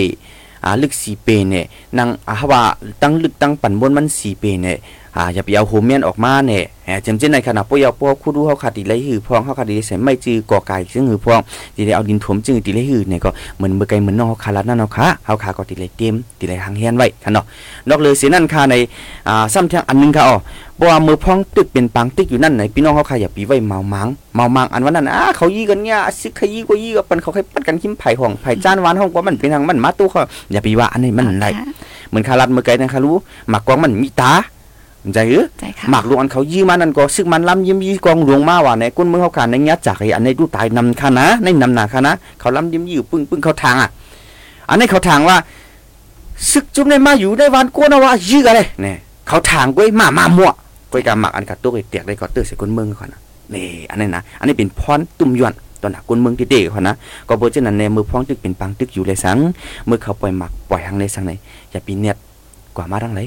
อ่าลึกสีเปเนี่ยนางอ่าว่าตั้งลึกตั้งปั่นบนมันสีเปเนี่ย อ่าอย่าไปเอาโฮเมียนออกมาเนี่ยแหมจำเจนในขณะปอยเอาปอคุดรู้เขาขาดดีเลยหือพองเขาขาดดีใส่ไม่จือกอไก่ซึ่งหือพองดีเลยเอาดินถมจือดีเลยหือเนี่ยก็เหมือนเมื่อไกลเหมือนน้องเขาคารัดนั่นเนาะค่ะเขาขาก็ดีเลยเต็มดีเลยหางเฮียนไว้ค่ะเนาะนอกเลยเสียนั่นค่ะในอ่าซ้ำเทียงอันหนึงค่ะอ๋อบ่ว่ามือพองตึกเป็นปังตึกอยู่นั่นไหนพี่น้องเขาค่ะอย่าปีไว้เมามังเมามังอันวันนั้นอ่าเขายี่กันเนี่ยซึกขยี้ก็ยี่กับปันเขาให้ปัดกันคิมไผ่ห้องไผ่จานหวานห้องกว่ามันเป็นทางมันมาตู้เขาอย่าปีว่าอันนี้มันไรค่ะเหมือนคารัดเมื่อไกลนะคารู้หมากกวางมันมีตามัน ใจเออใจค่ะหมากหลวงอันเขายี่มานั่นก็ซึกมันล้ำยิ้มยี่กองหลวงมาว่าในก้นเมืองเขาขาในเงี้ยจากไอ้อันในดูตายนำค่ะนะในนำหนาค่ะนะเขาล้ำยิ้มยี่ปึ้งปึ้งเขาทางอะ อันนี้เขาทางว่าซึกจุ่มในมาอยู่ได้วันก้นเอาว่ายื้ออะไรเนี่ยเขาทางก้อยมามามั่วก้อยกาหมักอันกัดตัวไอ้เตียกได้ก็เตือใส่ก้นเมืองก่อนนะนี่อันนี้นะอันนี้เป็นพรตุ่มยวนตอนหนักก้นเมืองที่เด็กเขานะก็เบอร์เจานั้นในมือพ้องตึกเป็นปังตึกอยู่เลยสังเมื่อเขาปล่อยหมักปล่อยหางในสังไหนอย่าปีเนียดกว่ามาดังไหน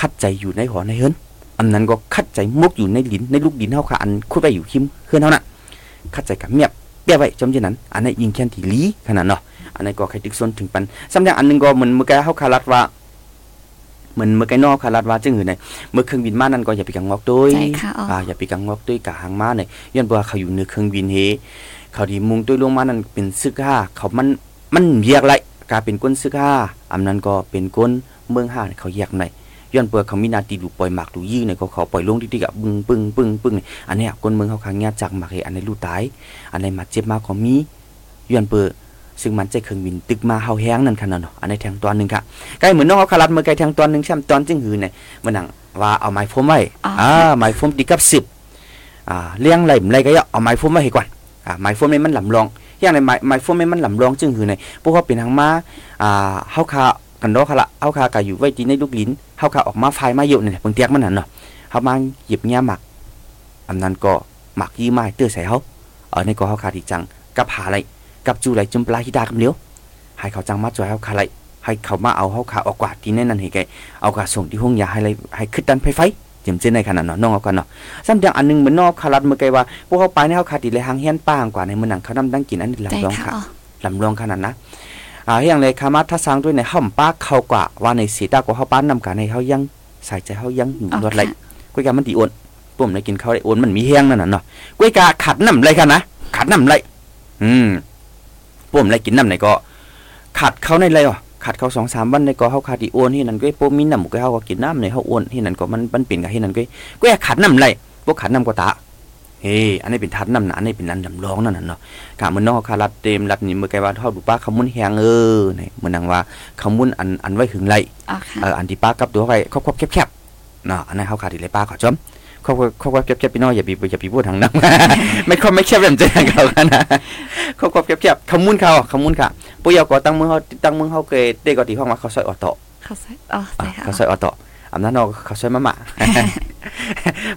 คัดใจอยู่ในหอในเฮิรนอันนั้นก็คัดใจมุกอยู่ในลิ้นในลูกดินเท่าขาอันคุดไปอยู่คิมเฮือนเท่านั้นคัดใจกับเมียบเปี้ยไว้จำเจานั้น อันนี้ยิงแค่นที่ลีขนาดเนาะอันนี้ก็ใครตึกส่วนถึงปันซ้ำอย่างอันหนึงก็เหมือนเมื่อกี้เขาคารัดว่าเหมือนเมื่อกี้นอกคารัดว่าจึงหือในเมื่อเครื่องบินมานั่นก็อย่าไปกังงอกด้วยใจค่ะอ๋ออ่าอย่าไปกังงอกด้วยกะหางมาเนี่ยย้อนว่าเขาอยู่ในเครื่องบินเฮเขาดีมุงด้วยลงมานั่นเป็นซึกห้าเขามันมันเรียกไรกลายเป็นก้นซึกห้าอันนั้นก็เป็นก้นเมืองห้าเนี่ยเขาแยกใน ย้อนเปลือกเขามีหนาตีลูกปล่อยหมากลูกยื้อเนี่ยเขาเขาปล่อยลงที่ที่กับปึ้งปึ้งปึ้งปึ้งเนี่ยอันเนี้ยก้นเมืองเขาขังเงียจากหมากเฮอันนี้ลูกตายอันไหนมาเจ็บมากก็มีย้อนเปลือกซึ่งมันจะเครื่องบินตึกมาเฮาแห้งนั่นค่ะเนาะอันในแทงตอนหนึงค่ะใกล้เหมือนน้องเขาคารัดเมื่อไกลแทงตอนหนึงแช่มตอนจึงหือเนี่ยมันหนังว่าเอาไม้โฟมไว้อ๋ออ่าไม้โฟมตีกับสิบอ่าเลี้ยงไหลไรก็อย่าเอาไม้โฟมไว้ให้ก่อนอ่าไม้โฟมนี่มันหลำรองอย่างไรไม้ไม้โฟมนี่มันหลำรองจึงหือเนี่ยพวกเขาเป็นทางมาอ่าเฮาคา กันดอกค่ะละเฮาคากะอยู่ไว้ที่ในลูกลิ้นเฮาคาออกมาไฟมาเยอะเนี่ยเบิ่งเตียกมันนั่นเนาะเฮามาหยิบเงี้ยหมักอันนั้นก็หมักยี่ไม้เตื้อใส่เฮาเออในก็เฮาคาที่จังกับหาอะไรกับจูไหลจุมปลาฮิดาคำเลี้ยวให้เขาจังมาจ่อยเขาขาไรให้เขามาเอาเขาขาออกกว่าที่นั่นนั่นให้แกเอากาส่งที่ห้องยาให้เลยให้ขึ้นดันไฟไฟเจิมเจนในขนาดเนาะน้องเอากันเนาะซ้ำอย่างอันหนึงเหมือนนอกคารัดเมื่อไกว่าพวกเขาไปในเขาขาดติเลยหางเฮียนป้างกว่าในเมืองหนังเขานำดังกินอันนี้ใจลำรองค่ะค่ะอ๋อลำรองขนาดนะ อ่าอย่างไรคามาทัศางด้วยในห้อมป้าเขากว่าว่าในสีตากว่าเขาป้านำกันในเขายังใส่ใจเขายังอยู่อ๋อรถไรค่ะกุ้ยกามันตีอ้วนปุ่มในกินข้าวได้อ้วนมันมีแห้งนั่นน่ะเนาะกุ้ยกาขัดน้ำไรค่ะนะขัดน้ำไรอืมปุ่มไรกินน้ำไหนก็ขัดเขาในไรอะขัดเขาสองสามวันในก็เขาขาดอีอ้วนที่นั่นก็โปมีน้ำก็เขาก็กินน้ำในเขาอ้วนที่นั่นก็มันมันเป็นกับที่นั่นก็ก็ขัดน้ำไรพวกขัดน้ำก็ตา เฮ้อันนี้เป็นทัดน้ำหนาอันนี้เป็นนันดำร้องนั่นน่ะเนาะกะมันนอกคารัดเต็มรัดนี่เมื่อไกว่าทอดบุป้าขมุนแหงเออนี่มันนังว่าขมุนอันอันไว้หึงไรอ๋อค่ะเอออันที่ป้ากับตัวไว้ครอบๆแคบๆเนาะอันนั้นเขาขาดอีไรป้าขอจอมคครอบครัวครอบครัวแคบๆพี่น้องอย่าไปอย่าไปพูดทางนั้นไม่ครอบไม่แคบแบบใจเขากันนะครอบครัวแคบๆขมุนเขาขมุนค่ะปุ้ยเอาก็ตั้งมือเขาตั้งมือเขาเกยเด็กก็ที่ห้องว่าเขาซอยออโต้เขาใส่อ๋ออะใส่ค่ะเขาซอยออโต้ อำนั้นเราเขาซอยมะม่า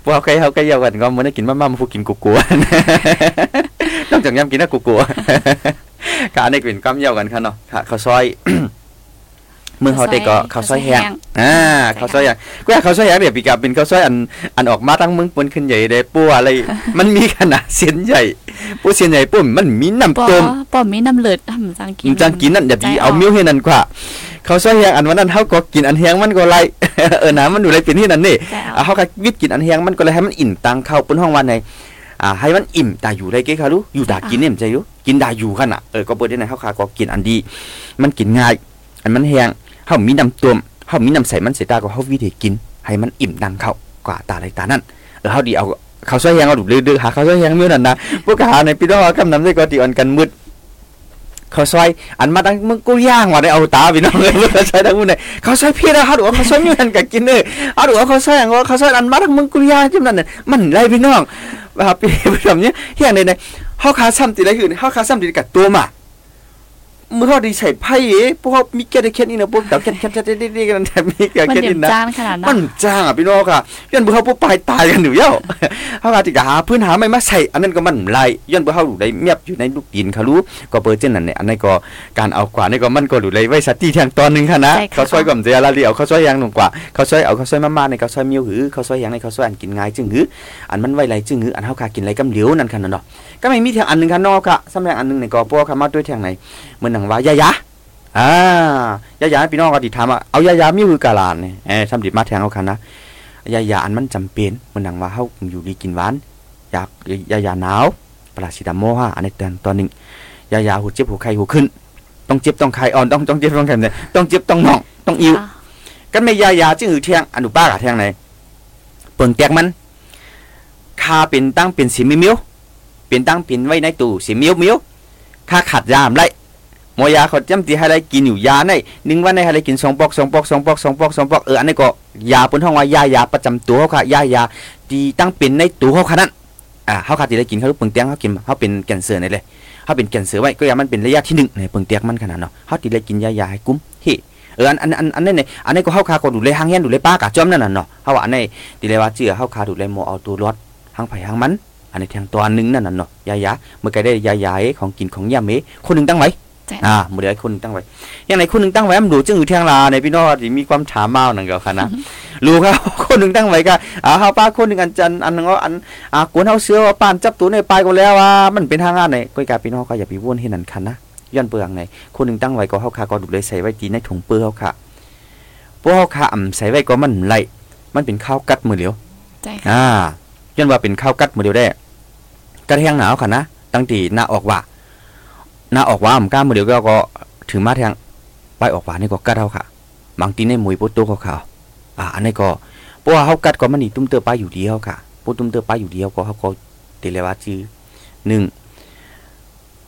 พวกเขาเคยเขาเคยเยากันก็มันได้กินมะม่ามาพูกินกูกัวนอกจากยำกินนะกูกัวค่ะอันนี้เป็นกำเยากันค่ะเนาะค่ะเขาซอยมือเขาเด็กก็เขาซอยแห้งอ่าเขาซอยแห้งก็อยากเขาซอยแห้งเดี๋ยวปีกับเป็นเขาซอยอันอันออกมาตั้งมึงปนขึ้นใหญ่ได้ปัวอะไร มันมีขนาดเสียนใหญ่ปูเสียนใหญ่ปุ่มมันมีน้ำปอต้มปอมีน้ำเลือดทำจังกินมันจังกินนั่นอย่าดีเอามิ้วให้นั่นกว่า เขาซอยแห้งอันวันนั้นเขาก็กินอันแห้งมันก็ไรเออน้ำมันอยู่ไรเป็นที่นั่นนี่แต่อะเขาก็วิทย์กินอันแห้งมันก็เลยให้มันอิ่มตังเข้าบนห้องวันในอ่าให้มันอิ่มตาอยู่ได้เก้ค่ะรู้อยู่ดากินเนี่ยมันใจอยู่กินดาอยู่ขนาดเออก็เปิดได้ในเขาขาก็กินอันดี มันกินง่ายอันมันแห้งเขามีน้ำต้มเขามีน้ำใสมันเสียตาก็เขาวิธีกิน ให้มันอิ่มดังเข้ากว่าตาอะไรตานั่นเออเขาดีเอาเขาซอยแห้งเอาดูดื้อๆหาเขาซอยแห้งมิ้วนั่นนะพวกหาในพี่น้องคำนำได้ก็ตีอ่อนกันมืด เขาซอยอันมาตั้งมึงกูย่างว่าได้เอาตาพี่น้องเลยเขาซอยทั้งมึงเลยเขาซอยพี่แล้วเขาดูว่าเขาซอยมีมันกับกินเลยเขาดูว่าเขาซอยอย่างว่าเขาซอยอันมาตั้งมึงกูย่างจิ้มนั่นเนี่ยมันไรพี่น้องแบบพี่แบบเนี้ยเฮียงในในเขาขาซ้ำตีไรคือเขาขาซ้ำตีกับตัวมา มื่อเขาดีใส่ไพ่เอ๋พวกเขามีแค่ได้แค่นี้นะพวกเดาแค่แค่แค่ได้ๆกันแต่มีแค่มันแค่เดือนี้ดนะจานขนาดมันั้นนจ้างอะพี่น้องค่ะย้อนเบื่อเขาพวกปลายตายกันอยู่เย้าเขาอาจจะหาพื้นหาไม่มาใส่อันนั้นก็มันไรย้อนเบื่อเขาอยู่ในเมียบอยู่ในลูกดินเขารู้ก็เปิดเจนนั่นเนี่ยอันนั้นก็การเอากว่านี่ก็มันก็อยู่ในไว้สัดที่ทางตอนหนึ่งค่ะนะเขาซอยก่อมเสียละเดียวเขาซอยยางหนุ่มกว่าเขาซอยเอาเขาซอยมาๆในเขาซอยมิวหือเขาซอยยางในเขาซอยอันกินง่ายจึงหืออันมันไว้ไรจึงหืออันเขาขากินไรกำเหลียวนั่นค่ะเนาะ ก็ไม่มีทางอันหนึ่งค่ะนอกค่ะสำหรับอันหนึ่งในก็พวกเขามาด้วยทางไหนเหมือนหนังว่ายายาอ่ายายาพี่น้องก็ติถามว่าเอายายามีคือกาลานนี่เอ้ทำดิมาแทงเอาคันนะยายาอันมันจำเป็นมันหนังว่าเฮาอยู่ดีกินหวานอยากยายาหนาวปราซิตามโมฮะอันนี้ตอนตอนหนึงยายาหูเจ็บหูไข้หูขึ้น ต้องเจ็บต้องไข้อ่อนต้องต้องเจ็บต้องไข้เนี่ยต้องเจ็บต้องหนองต้องอิ่วอะกันไม่ยายาจึงอือเที่ยงอนุป้ากะเที่ยงไหนเปิงแตกมันคาเป็นตั้งเป็นสิมิมิว เป็นตั้งเป็นไว้ในตู้สิมิวมิวค่าขัดยามไรหมอยาเขาจำตีให้ได้กินอยู่ยาในหนึ่งวันในให้ได้กินสองปอกสองปอกสองปอกสองปอกสองปอกเอออันนี้ก็ยาบนห้องว่ายายาประจำตัวเขาค่ะยายาตีตั้งเป็นในตัวเขาค่ะนั่นอ่าเขาขาดที่ได้กินเขาลูกปิงเตียงเขากินเขาเป็นแกนเสือนี่เลยเขาเป็นแกนเสือไว้ก็ยามันเป็นระยะที่หนึ่งในปิงเตียงมันขนาดเนาะเขาตีได้กินยายาให้กุ้มเฮเอออันอันอันอันนี้เนี่ยอันนี้ก็เข้าคาก็ดูแลหางเฮียนดูแลป้ากะจอมนั่นน่ะเนาะเขาว่าอันนี้ตีเลยว่าเจือเขาคาดูแลโมเอาตัวรอดหางไผ่หางมัน อันนี้แทงตัวหนึงนั่นน่ะเนาะยายาเมื่อไกได้ยายาของกินของยาเมคนหนึ่งตั้งไว้แต่อ่ามือเดียวคนหนึ่งตั้งไว้อย่างไหนคนหนึ่งตั้งไว้มันดูจึงอยู่เที่ยงลาในพี่น้องที่มีความถามเมาหนังเกี่ยวกันนะรู้ครับคนหนึ่งตั้งไว้ก็อ่าเฮาป้าคนหนึ่งอันจันอันนึงก็อันอ่ากวนเฮาเสือว่าปานจับตัวในปลายก็แล้วว่ามันเป็นทางงานไหนก็กาพี่น้องก็อย่าไปวนให้นั่นคันนะย้อนเปลืองไหนคนหนึ่งตั้งไว้ก็เฮาคาก็ดูเลยใส่ไว้ตีในถุงเปื้อเฮาค่ะพวกเฮาคาอ่ำใส่ไว้ก็มันไหลมันเป็นข้าวกัดมือเดียวใจค่ะอ่า ย้อนว่าเป็นข้าวกัดมือเดียวได้กระแทงหนาวค่ะนะตั้งตีหน้าออกว่าหน้าออกว่าผมกล้ามือเดียวก็ถึงมาแทงไปออกว่านี่ก็กัดเฮาค่ะบางทีในมวยปุตโตขาวอ่าอันนี้ก็เพราะว่าเฮากัดก็มันนี่ตุ้มเตอปลาอยู่เดียวค่ะปุตุ้มเตอปลาอยู่เดียวก็เฮาก็เตเลว่าจือหนึ่ง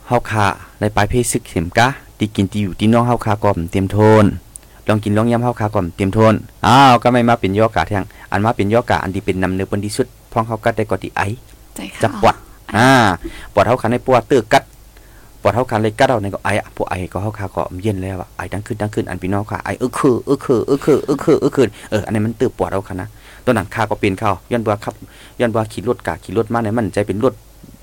เฮาคาในปลายเพศซึกเข็มกะที่กินที่อยู่ที่น้องเฮาคาก่อมเตรียมโทนลองกินลองยำเฮาคาก่อมเตรียมโทนอ้าวก็ไม่มาเป็นยอกาแทงอันมาเป็นยอกาอันที่เป็นนำเนื้อปนที่สุด พ้องเฮากัดได้ก็ที่ไอใจค่ะจะปวดอ่าปวดเฮาคันในปวดตื้อกัดปวดเฮาคันเลยกัดเอาในก็ไออะพวกไอก็เฮาคาก็เย็นแล้วอะไอดังขึ้นดังขึ้นอันพี่น้องค่ะไอเออคือเออคือเออคือเออคือเออคือเอออันนี้มันตื้อปวดเฮาคันนะตัวนั้นคาก็เป็นเข้าย้อนบ่ขับย้อนบ่ขี่รถกะขี่รถมาเนี่ยมันใจเป็นรถ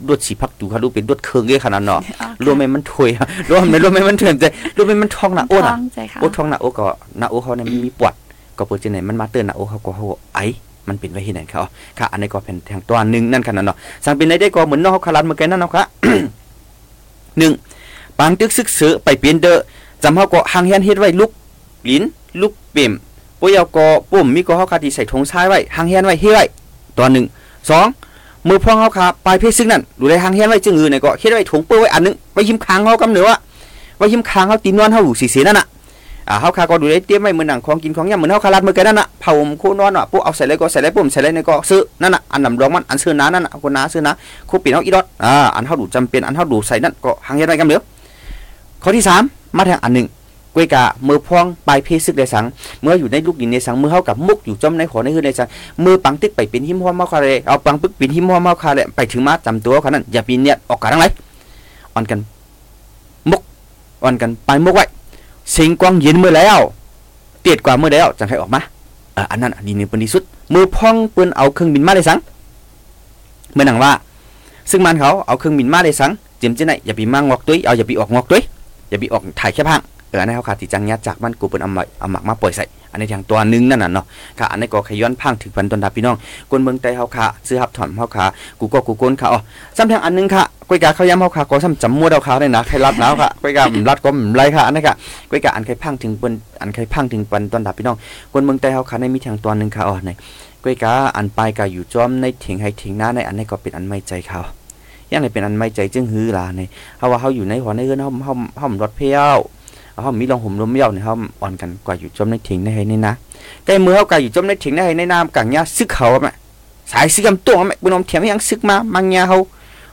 รถสีพักอยู่ค่ะดูเป็นรถเครื่องเยอะขนาดเนาะอ๋อรวมไม่มันถวยอะรวมไม่รวมไม่มันเถื่อนใจรวมไม่มันท้องหน้าโอ้ท้น่ะองใจค่ะโอ้ท้องหน้าโอ้ก็หน้าโอ้เขาเนี่ยมันมีปวดก็เปิดจังไหนมันมาเตือนหน้าโอ้เขาก็เขาไอ มันเป็นไว้ที่ไหนเขาค่ะ อันนี้ก็เป็นทางตัวหนึ่งนั่นขนาดเนาะสั่งเป็นได้ได้ก็เหมือนนองเขาคารันเมื่อกันนั่นเนาะค่ะหนึ่งปางตึกซึกเสือไปเปลี่ยนเด้อจำเขาก็หางเฮียนเฮ็ดไว้ลุกลิ้นลุกเปี่ยมปุยเอาก็ปุ่มมีก็เขาคาที่ใส่ธงซ้ายไว้หางเฮียนไว้เฮ็ดไว้ตัวหนึ่งสองมือพองเขาคาปลายเพศซึ่งนั่นดูแลหางเฮียนไว้จึงอื่นเนี่ยก็เฮ็ดไว้ถุงเปื้อไว้อันหนึงไว้ยิ้มค้างเขากำเนื้อไว้ยิ้มค้างเขาตีนวลเขาอยู่สีเสียนั่นน่ะ อ่าเฮาคาก็ดูได้เตรียมไว้มื้อนั่งของกินของยามมื้อเฮาคารัดมื้อกันนั่นน่ะเผาผมคู่นอนอะปุ๊เอาใส่เลยก็ใส่เลยปุ๊มใส่เลยนี่ก็ซื้อนั่นน่ะอันนำรองมันอันซื้อน้านั่นน่ะคนน้าซื้อน้าคู่ปีนเฮาอีดอดอ่าอันเฮาดูจำเป็นอันเฮาดูใส่นั่นก็หางเฮ็ดไว้กันเด้อข้อที่สามาทางอันหนึงกวยกะมือพองปลายเพซึกได้สัง เมื่ออยู่ในลูกดินในสังมือเฮากับมุกอยู่จมในขอในหื้อในสังมือปังตึกไปเป็นหิมหัวเมาคาเลยเอาปังปึกเป็นหิมหัวเมาคาเลยไปถึงมาจำตัวเขานั้นอย่าปีเนี่ยออกกันทั้งไรอ่อนกันมุกอ่อนกันไปมุกไว้ สิงกวางเย็นมือแล้วเตียดกว่าเมื่อแล้วจังใครออกมาอ่าอันนั้นอันนี้นี่เป็นที่สุดมือพองเปิ้นเอาเครื่องบินมาได้สังเมื่อหนังว่า ซึ่งมันเขาเอาเครื่องบินมาได้สังเจียมเจไหนอย่าไปมางอกตุ้ยเอาอย่าไปออกงอกตุ้ยอย่าไปออกถ่ายแค่พัง เอออันนี้เขาขาดติจังยัดจากมันกูเป็นอามาเอาหมักมาปล่อยใส่อันนี้ทางตัวนึงนั่นน่ะเนาะค่ะอันนี้ก็ขย้อนพังถึงพันตนดาพี่น้องกวนเมืองใต้เขาขาซื้อฮับถอนเขาขากูก็กูโกนขาอ๋อซ้ำทางอันนึงค่ะก้อยกาเขาย้ำเขาขาก็ซ้ำจำมัวเดาขาได้นะใครรับหนาวค่ะก้อยการัดก็ไรค่ะอันนี้ค่ะก้อยกาอันใครพังถึงเปิ้นอันใครพังถึงปันตนดาพี่น้องกวนเมืองใต้เขาขาในมีทางตัวนึงค่ะอ๋อในก้อยกาอันปลายกาอยู่จอมในถียงให้ถียงหน้าในอันนี้ก็เป็นอันไม่ใจเขายังไงเป็นอันไม่ใจจึงฮือล่ะในเขาว่าเขาอยู่ในหัวในเอื้อนเขาเขาเขารถเพี้ยว เขามีลองห่มลมเยี่ยวเนี่ยเขาอ่อนกันกว่าอยู่จมในถิงในให้นี่นะใกล้มือเขากว่าอยู่จมในถิงในให้ในน้ำกังยาซึกเขาไหมสายซึกกำตัวไหมเป็นมเทียมยังซึกมามังยาเขา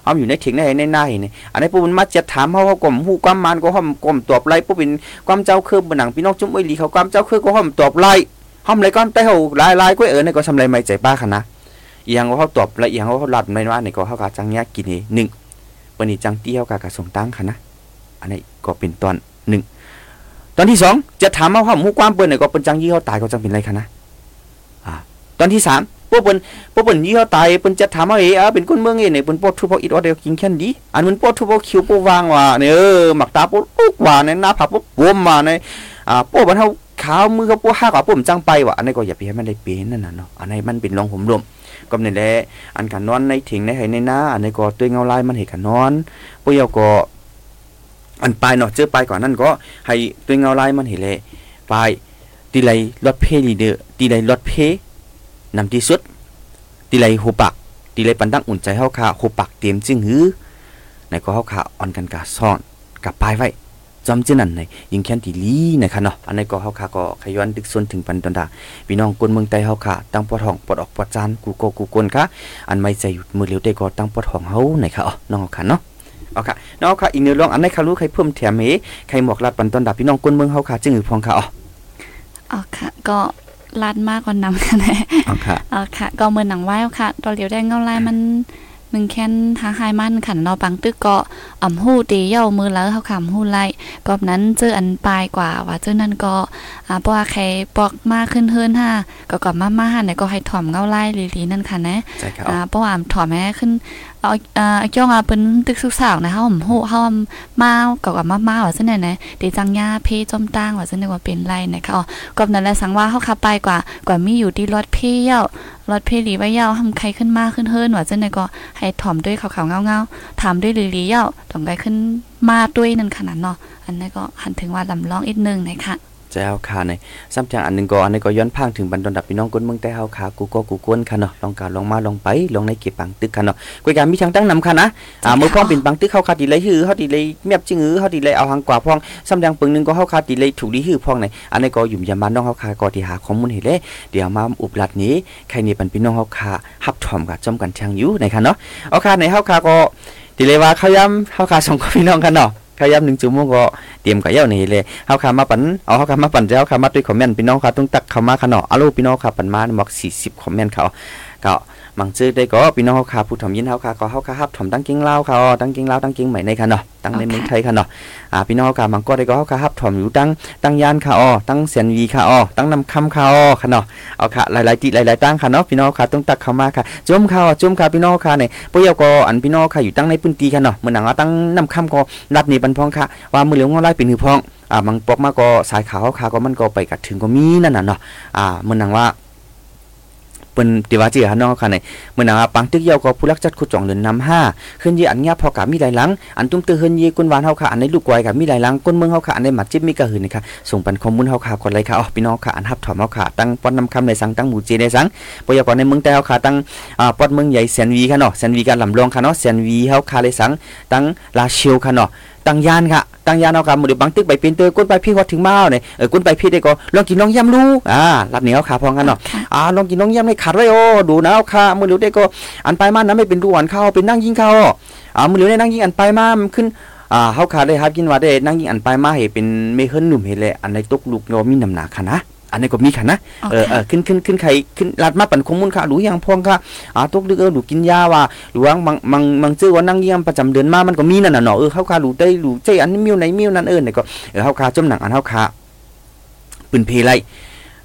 เขาอยู่ในถิงในให้ในน้านี่อันนี้ปุ๊บมันมาจะถามเขาเขากลมหูความมันก็ห้อมกลมตอบไล่ปุ๊บเป็นความเจ้าคือบนหนังพี่น้องจุ้มไอหลีเขาความเจ้าคือก็ห้อมตอบไล่ห้อมไรก้อนแต่เขาลายลายก็เออในก็ทำไรไม่ใจป้าขนาดอียังเขาตอบละเอียงเขาหลัดในว่าในก็เขากาจังยากินหนึ่งปนิจังเตี้ยวกากระสงตั้งค่ะนะอันนี้ก็เป็นตอนหนึ่ง ตอนที่สองจะถามว่าความหูความเปิ้นเนี่ยก็เป็นจังยี่เขาตายก็จังเป็นไรคะนะอ่าตอนที่สามพวกเปิ้นพวกเปิ้นยี่เขาตายเปิ้นจะถามว่าเอ๋อเป็นคนเมืองเอ๋เนี่ยเปิ้นปวดทุบพอิดออเดียวกินแค่นี้อันมันปวดทุบคิวปววางว่าเนี่ยเออหมักตาปวดลูกว่าในหน้าผากปวดบวมมาในอ่าปวดมันเทาขาวมือเขาปวดห้ากว่าปวดจังไปว่ะอันนี้ก็อย่าไปให้มันได้เป็นนั่นน่ะเนาะอันนี้มันเป็นรองผมรวมก็ในแหละอันกันนอนในถิงในไหในน้าอันนี้ก็ตัวเงาลายมันเห็นกันนอนพวกเยาก็ อันปลายเนาะเจอปลายก่อนนั่นก็ให้ตัวเงาลายมันเห็นเลยปลายตีไรรถเพลีเดอตีไรรถเพนำที่สุดตีไรหูปักตีไรปันตั้งอุ่นใจเฮาค่ะหูปักเตรียมจึงหือในก็เฮาค่ะอ่อนกันกาซ่อนกับปลายไว้จำเจนั่นในยิงแค้นตีลีนะคะเนาะอันนี้ก็เฮาค่ะก็ขย้อนดึกสนถึงปันตนดาพี่น้องคนเมืองใต้เฮาค่ะตั้งปอดห้องปอดออกปอดจานกูโกกูกนค่ะอันไม่ใจหยุดมือเหลียวได้ก็ตั้งปอดห้องเฮาไหนค่ะอ๋อน้องค่ะเนาะ เอาค่ะน้องค่ะอีกเนื้อร้องอันไหนค่ะรู้ใครเพิ่มแถมเฮใครหมอกลัดปันตนดาพี่น้องคนเมืองเฮาค่ะจึงอือพองค่ะอ๋ออ๋อค่ะ ก็ลาดมากกว่านำกันแน่เอาค่ะอ๋อค่ะ ก็เหมือนหนังไว้ค่ะตอนเหลียวได้เงาลายมันมึงแค้นหาหายมันขันนอปังตึกก็อ่ำหู้ตีเย่ามือแล้วเขาขำหู้ไล่กอบนั้นเจออันปลายกว่าว่าเจอนั่นก็อ่าเพราะว่าใครปอกมากขึ้นเฮิรนฮ่าก็กลับมามาหันเนี่ยก็ให้ถ่อมเงาไล่ลีๆนั่นค่ะนะใช่ค่ะอ่าเพราะว่าถอดแม่ขึ้น เอาอ่าจ้องอะเป็นตึกสุกสาวนะเฮาผมฮู้เฮามากับกับมามาว่าซั่นน่ะนะเดจังยาเพจอมตั้งว่าซั่นว่าเป็นไรนะคะอ๋อก็นั่นแหละสังว่าเฮาขับไปกว่ากว่ามีอยู่ที่รถเพเยารถเพลีไว้ยาวทำใครขึ้นมาขึ้นเฮิรนว่าซั่นน่ะก็ให้ถ่อมด้วยขาวๆเงาๆถามด้วยลีๆเยาถ่อมไกขึ้นมาด้วยนั่นขนาดเนาะอันนั้นก็หันถึงว่าลำลองอีกนึงนะคะ เจ้าค่ะในซ้ำจังอันหนึงก็อันนี้ก็ย้อนพังถึงบรรดาพี่น้องคนเมืองใต้เฮาค่ะกูก็กูกวนค่ะเนาะลองกาลองมาลองไปลองในเก็บปังตึกค่ะเนาะกุยการมีทางตั้งนำค่ะนะอ่ามือพ้องเป็นปังตึกเข้าคาติเลยฮือเฮาติเลยเมียบจึงหือเฮาติเลยเอาหางกว่าพ้องซ้ำจังปึงหนึงก็เฮาคาติเลยถูกดีฮือพ้องในอันนี้ก็อยู่ยามบ้านน้องเฮาคาก็ที่หาข้อมูลเห็นเลยเดี๋ยวมาอุบลัดนี้ใครนี่ปันพี่น้องเฮาคาฮับถ่อมกับจอมกันทางอยู่ในค่ะเนาะเอาค่ะในเฮาคาก็ติเลยว่าเขาย้ำเฮาคาส่งกับพี่น้องกันเนาะ ขยับหนึ่งชั่วโมงก็เตรียมกับเย้านี่เลยเฮาขามาปันเอาเฮาขามาปันเจ้าขามาด้วยคอมเมนต์พี่น้องค่ะต้องตักเข้ามาขะเนาดอาลูพี่น้องค่ะปันมาหมอก40คอมเมนต์เขาก็ มังชื่อได้ก็พี่น้องเฮาขาผู้ถมยินเฮาขาก็เฮาขาฮับถมตั้งกิ้งลาวค่ะอ๋อตั้งกิ้งลาวตั้งกิ้งใหม่ในค่ะเนาะตั้งในเมืองไทยค่ะเนาะอ่าพี่น้องเฮาขามังก็ได้ก็เฮาขาฮับถมอยู่ตั้งตั้งยานค่ะอ๋อตั้งเสียนวีค่ะอ๋อตั้งนำคำค่ะอ๋อค่ะเนาะเอาค่ะหลายๆติหลายๆตั้งค่ะเนาะพี่น้องค่ะต้องตักเข้ามาค่ะจุ่มค่ะจุ่มค่ะพี่น้องค่ะเนี่ยปยก็อันพี่น้องค่ะอยู่ตั้งในพื้นที่ค่ะเนาะมื้อหนังเอาตั้งนำคำก็รัดนี่บันพองค่ะว่ามือเหลียวงอไล่เป็นหือพองอ่าบางปอกมาก็สายขาวขาก็มันก็ไปกัดถึงก็มีนั่นน่ะเนาะอ่ามันนังว่า ปิ้นติว่าจีฮะน้อค่ะในเมื่อนังว่าปังตึกเยาวก็ผู้รักจัดขุดจ่องเดินนำห้าขึ้นยีอันเงียบพอกะมีหลายหลัง อันตุ้มตื้อเฮินยีกุนหวานเฮาค่ะอันในลูกไวยกะมีหลายหลังก้นเมืองเฮาค่ะอันในหมัดจิบมีกะหืนนี่ค่ะส่งปันข้อมูลเฮาค่ะกดไลค์ค่ะอ๋อพี่น้องค่ะอันฮับถอมเฮาค่ะตั้งป้อนนำคำในสังตั้งหมู่เจในสังปยากรในเมืองแต่เฮาค่ะตั้งอ่าป้อนเมืองใหญ่แสนวีค่ะเนาะแสนวีกันลำลองค่ะเนาะแสนวีเฮาค่ะเลยสังตั้งลาเชียวค่ะเนาะ ตั้งยานค่ะตั้งยานเอาค่ะมือเดี๋ยวบังตึกไปเป็นตัวก้นไปพี่ฮอดถึงมาเอาเนี่ยเออก้นไปพี่ได้ก็ลองกินลองยำลูอ่ารับเหนียวขาพองกันเนาะค่ะอ่าลองกินลองยำให้ขัดไว้โอ้ดูนะเอาค่ะมือเดี๋ยวได้ก็อันไปมานะไม่เป็นดูหวานข้าวเป็นนั่งยิงข้าวอ่ามือเดี๋ยวได้นั่งยิงอันไปมามันขึ้นอ่าเฮาขาได้ครับกินว่าได้นั่งยิงอันไปมาให้เป็นเมเฮิรนหนุ่มเฮ็ดแหละอันในตกลูกยอมีน้ำหนักค่ะนะ อันนี้ก็มีค่ะนะอ๋อเออเอค่ะอขึ้นขึ้นขึ้นไข่ขึ้นลัดมาปันข้อมูลค่ะรู้ยังพองค่ะอ่าตกดึกเออหนูกินยาว่าหรือว่าบางบางบางชื่อว่านั่งเยี่ยมประจำเดือนมามันก็มีนั่นน่ะเนาะเออเฮาขารู้ได้รู้ใจอันนี้มิวไหนมิวนั่นเออเนี่ยก็เออเฮาขาจมหนังอันเฮาขาปืนเพไล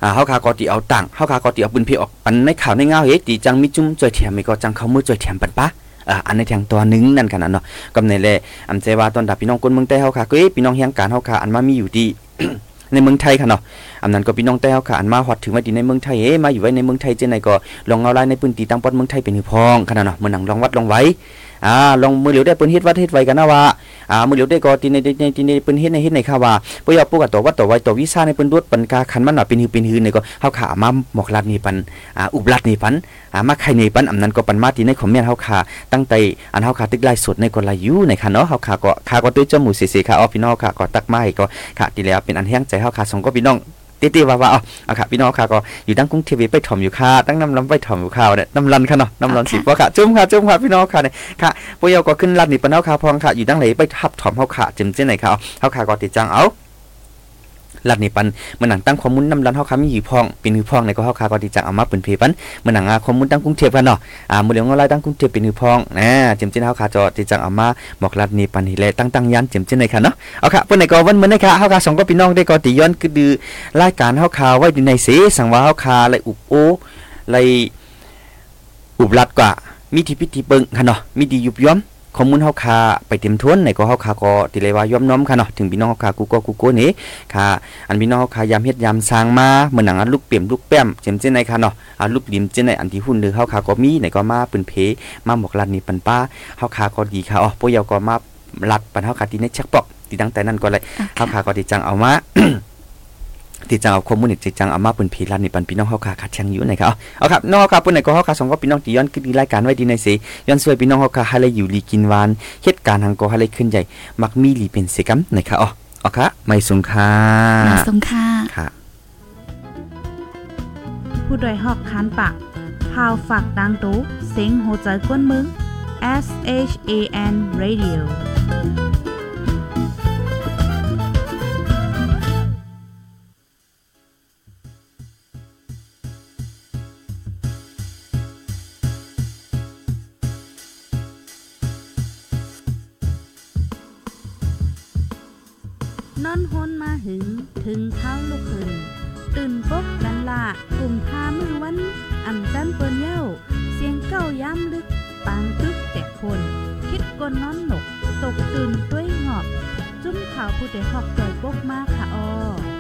อ่าเฮาขาก็ติเอาตังค์เฮาขาก็ติเอาปืนเพออกปันในข่าวในเงาเฮ็ดติจังมีจุ้มจ่อยแถมมีก็จังเขามือจ่อยแถมปันปะอ่าอันในทางตัวหนึงนั่นกันน่ะเนาะกำในแลอำใจว่าตอนดับพี่น้องคนเมืองใต้เฮาขาก็เอ้ยพี่น้องเฮียงการเฮาขาอันมามีอยู่ที่ในเมืองไทยค่ะเนาะ อันนั้นก็พี่น้องแต้วค่ะอันมาฮอดถึงมาดีในเมืองไทยเอ้มาอยู่ไว้ในเมืองไทยเจนไหนก็ลองเอาลายในพื้นที่ตั้งปอดเมืองไทยเป็นหือพองขนาดเนาะเมื้อหนังลองวัดลองไว้อ่าลองมือเหลียวได้เปิ้นเฮ็ดวัดเฮ็ดไว้กันนะว่าอ่ามือเหลียวได้ก็ที่ในในที่ในเปิ้นเฮ็ดในเฮ็ดในค่ะว่าบ่อยากปลูกกับตัววัดตัวไว้ตัววิชาในเปิ้นดวดปันกาคันมันน่ะเป็นหือเป็นหือในก็เฮาขามาหมอกลัดนี่ปันอ่าอุบลัดนี่ปันอ่ามาไข่นี่ปันอันนั้นก็ปันมาที่ในคอมเมนต์เฮาขาตั้งแต่อันเฮาขาตึกไลฟ์สดในก็ไลฟ์อยู่ในค่ะเนาะเฮาขาก็ขาก็ด้วยจมูกเสียๆค่ะอ๋อพี่น้องค่ะก็ตักไม้ก็ค่ะที่แล้วเป็นอันแห้งใจเฮาขาส่งก็พี่น้อง ตีๆว่าว่าเอาเอาค่ะพี่น้องค่ะก็อยู่ตั้งกรุงเทพไปถ่อมอยู่ค่ะตั้งน้ำลำไปถ่อมอยู่ข่าวเนี่ยน้ำรันค่ะเนาะน้ำรันค่ะสิบ่ค่ะจุ่มค่ะจุ่มค่ะพี่น้องค่ะเนี่ยค่ะปยก็ขึ้นรันนี่ปะเนาค่ะพองค่ะอยู่ตั้งไหนไปทับถ่อมเฮาค่ะจิมเจ้ไหนค่ะเอาเฮาค่ะก็ติดจังเอา รัดนี่ปันมื่อหนังตั้งข้อมูลน้ำรันเฮาค่ะมีอยู่พองเป็นอยู่พองในก็เฮาค่ะก็ติดจังเอามาเป็นเพปันมื่อหนังอ่าข้อมูลตั้งกรุงเทพกันเนาะอ่ามื้อเดียวเงาไล่ตั้งกรุงเทพเป็นอยู่พองนะจิมจ้นเฮาค่ะจอติดจังเอามาบอกรัดนี่ปันนี่แลตั้งตั้งยันจิมจ้นไหนค่ะเนาะเอาค่ะเพิ่นไหนก็วันมื้อนี้ค่ะเฮาค่ะสองก็พี่น้องได้ก็ติย้อนคือดือรายการเฮาข่าไว้อยู่ในเสสังว่าเฮาคาเลอุบโอเลอุบลัดกว่ามีที่พิธีเบิงค่ะเนาะมีดียุบย้อม ข้อมูลเฮาคาไปเต็มทวนในก็เฮาคาก็ติเลยว่าย้อมน้อมค่ะเนาะถึงพี่น้องเฮาคากูก็กูโกนี่ค่ะอันพี่น้องเฮาคายามเฮ็ดยามสร้างมาเหมือนหนังอันลูกเปี่ยมลูกแป้มเจมเจนในค่ะเนาะอันลูกลิมเจนในอันที่หุ่นหรือเฮาคาก็มีในก็มาป็นเพมาหมอกลัดนี่ปันป้าเฮาคาก็ดีค่ะอ๋อปยก็มาลัดปันเฮาคาที่ในเช็คปอกที่ตั้งแต่นั้นก็เลยเฮาขาก็ติจังเอามา ติจังเอาข้อมูลนี่ติจังเอามาเป็นพีรันนี่ปันพี่น้องเฮาขาคัดแข่งอยู่นะครับเอาครับน้องเฮาขาปุ่นไหนก็เฮาขาสองก็พี่น้องที่ย้อนขึ้นรายการไว้ดีในสิย้อนช่วยพี่น้องเฮาขาให้เลยอยู่ลีกินหวานเหตุการณ์ทางก็ให้เลยขึ้นใหญ่มักมีลีเป็นสิกรรมนะครับอ๋อเอาค่ะไม่สงค่ามาสงค่ะค่ะ ผู้โดยหอกคานปากพาวฝากดังตู้เซ็งโหใจกวนมึง S H A N Radio นอนฮนมาหึง ถึงเท้าลูกหึงตื่นปกกันละกลุ่มพามือวันอ่ำจันเปิ้นเย้า เสียงเก้าย้ำลึก ปางตึกแต่คน คิดกนนอนหนก ตกตื่นด้วยหงอบ จุ้มข่าวผู้ใดหอกใจปกมากค่ะออ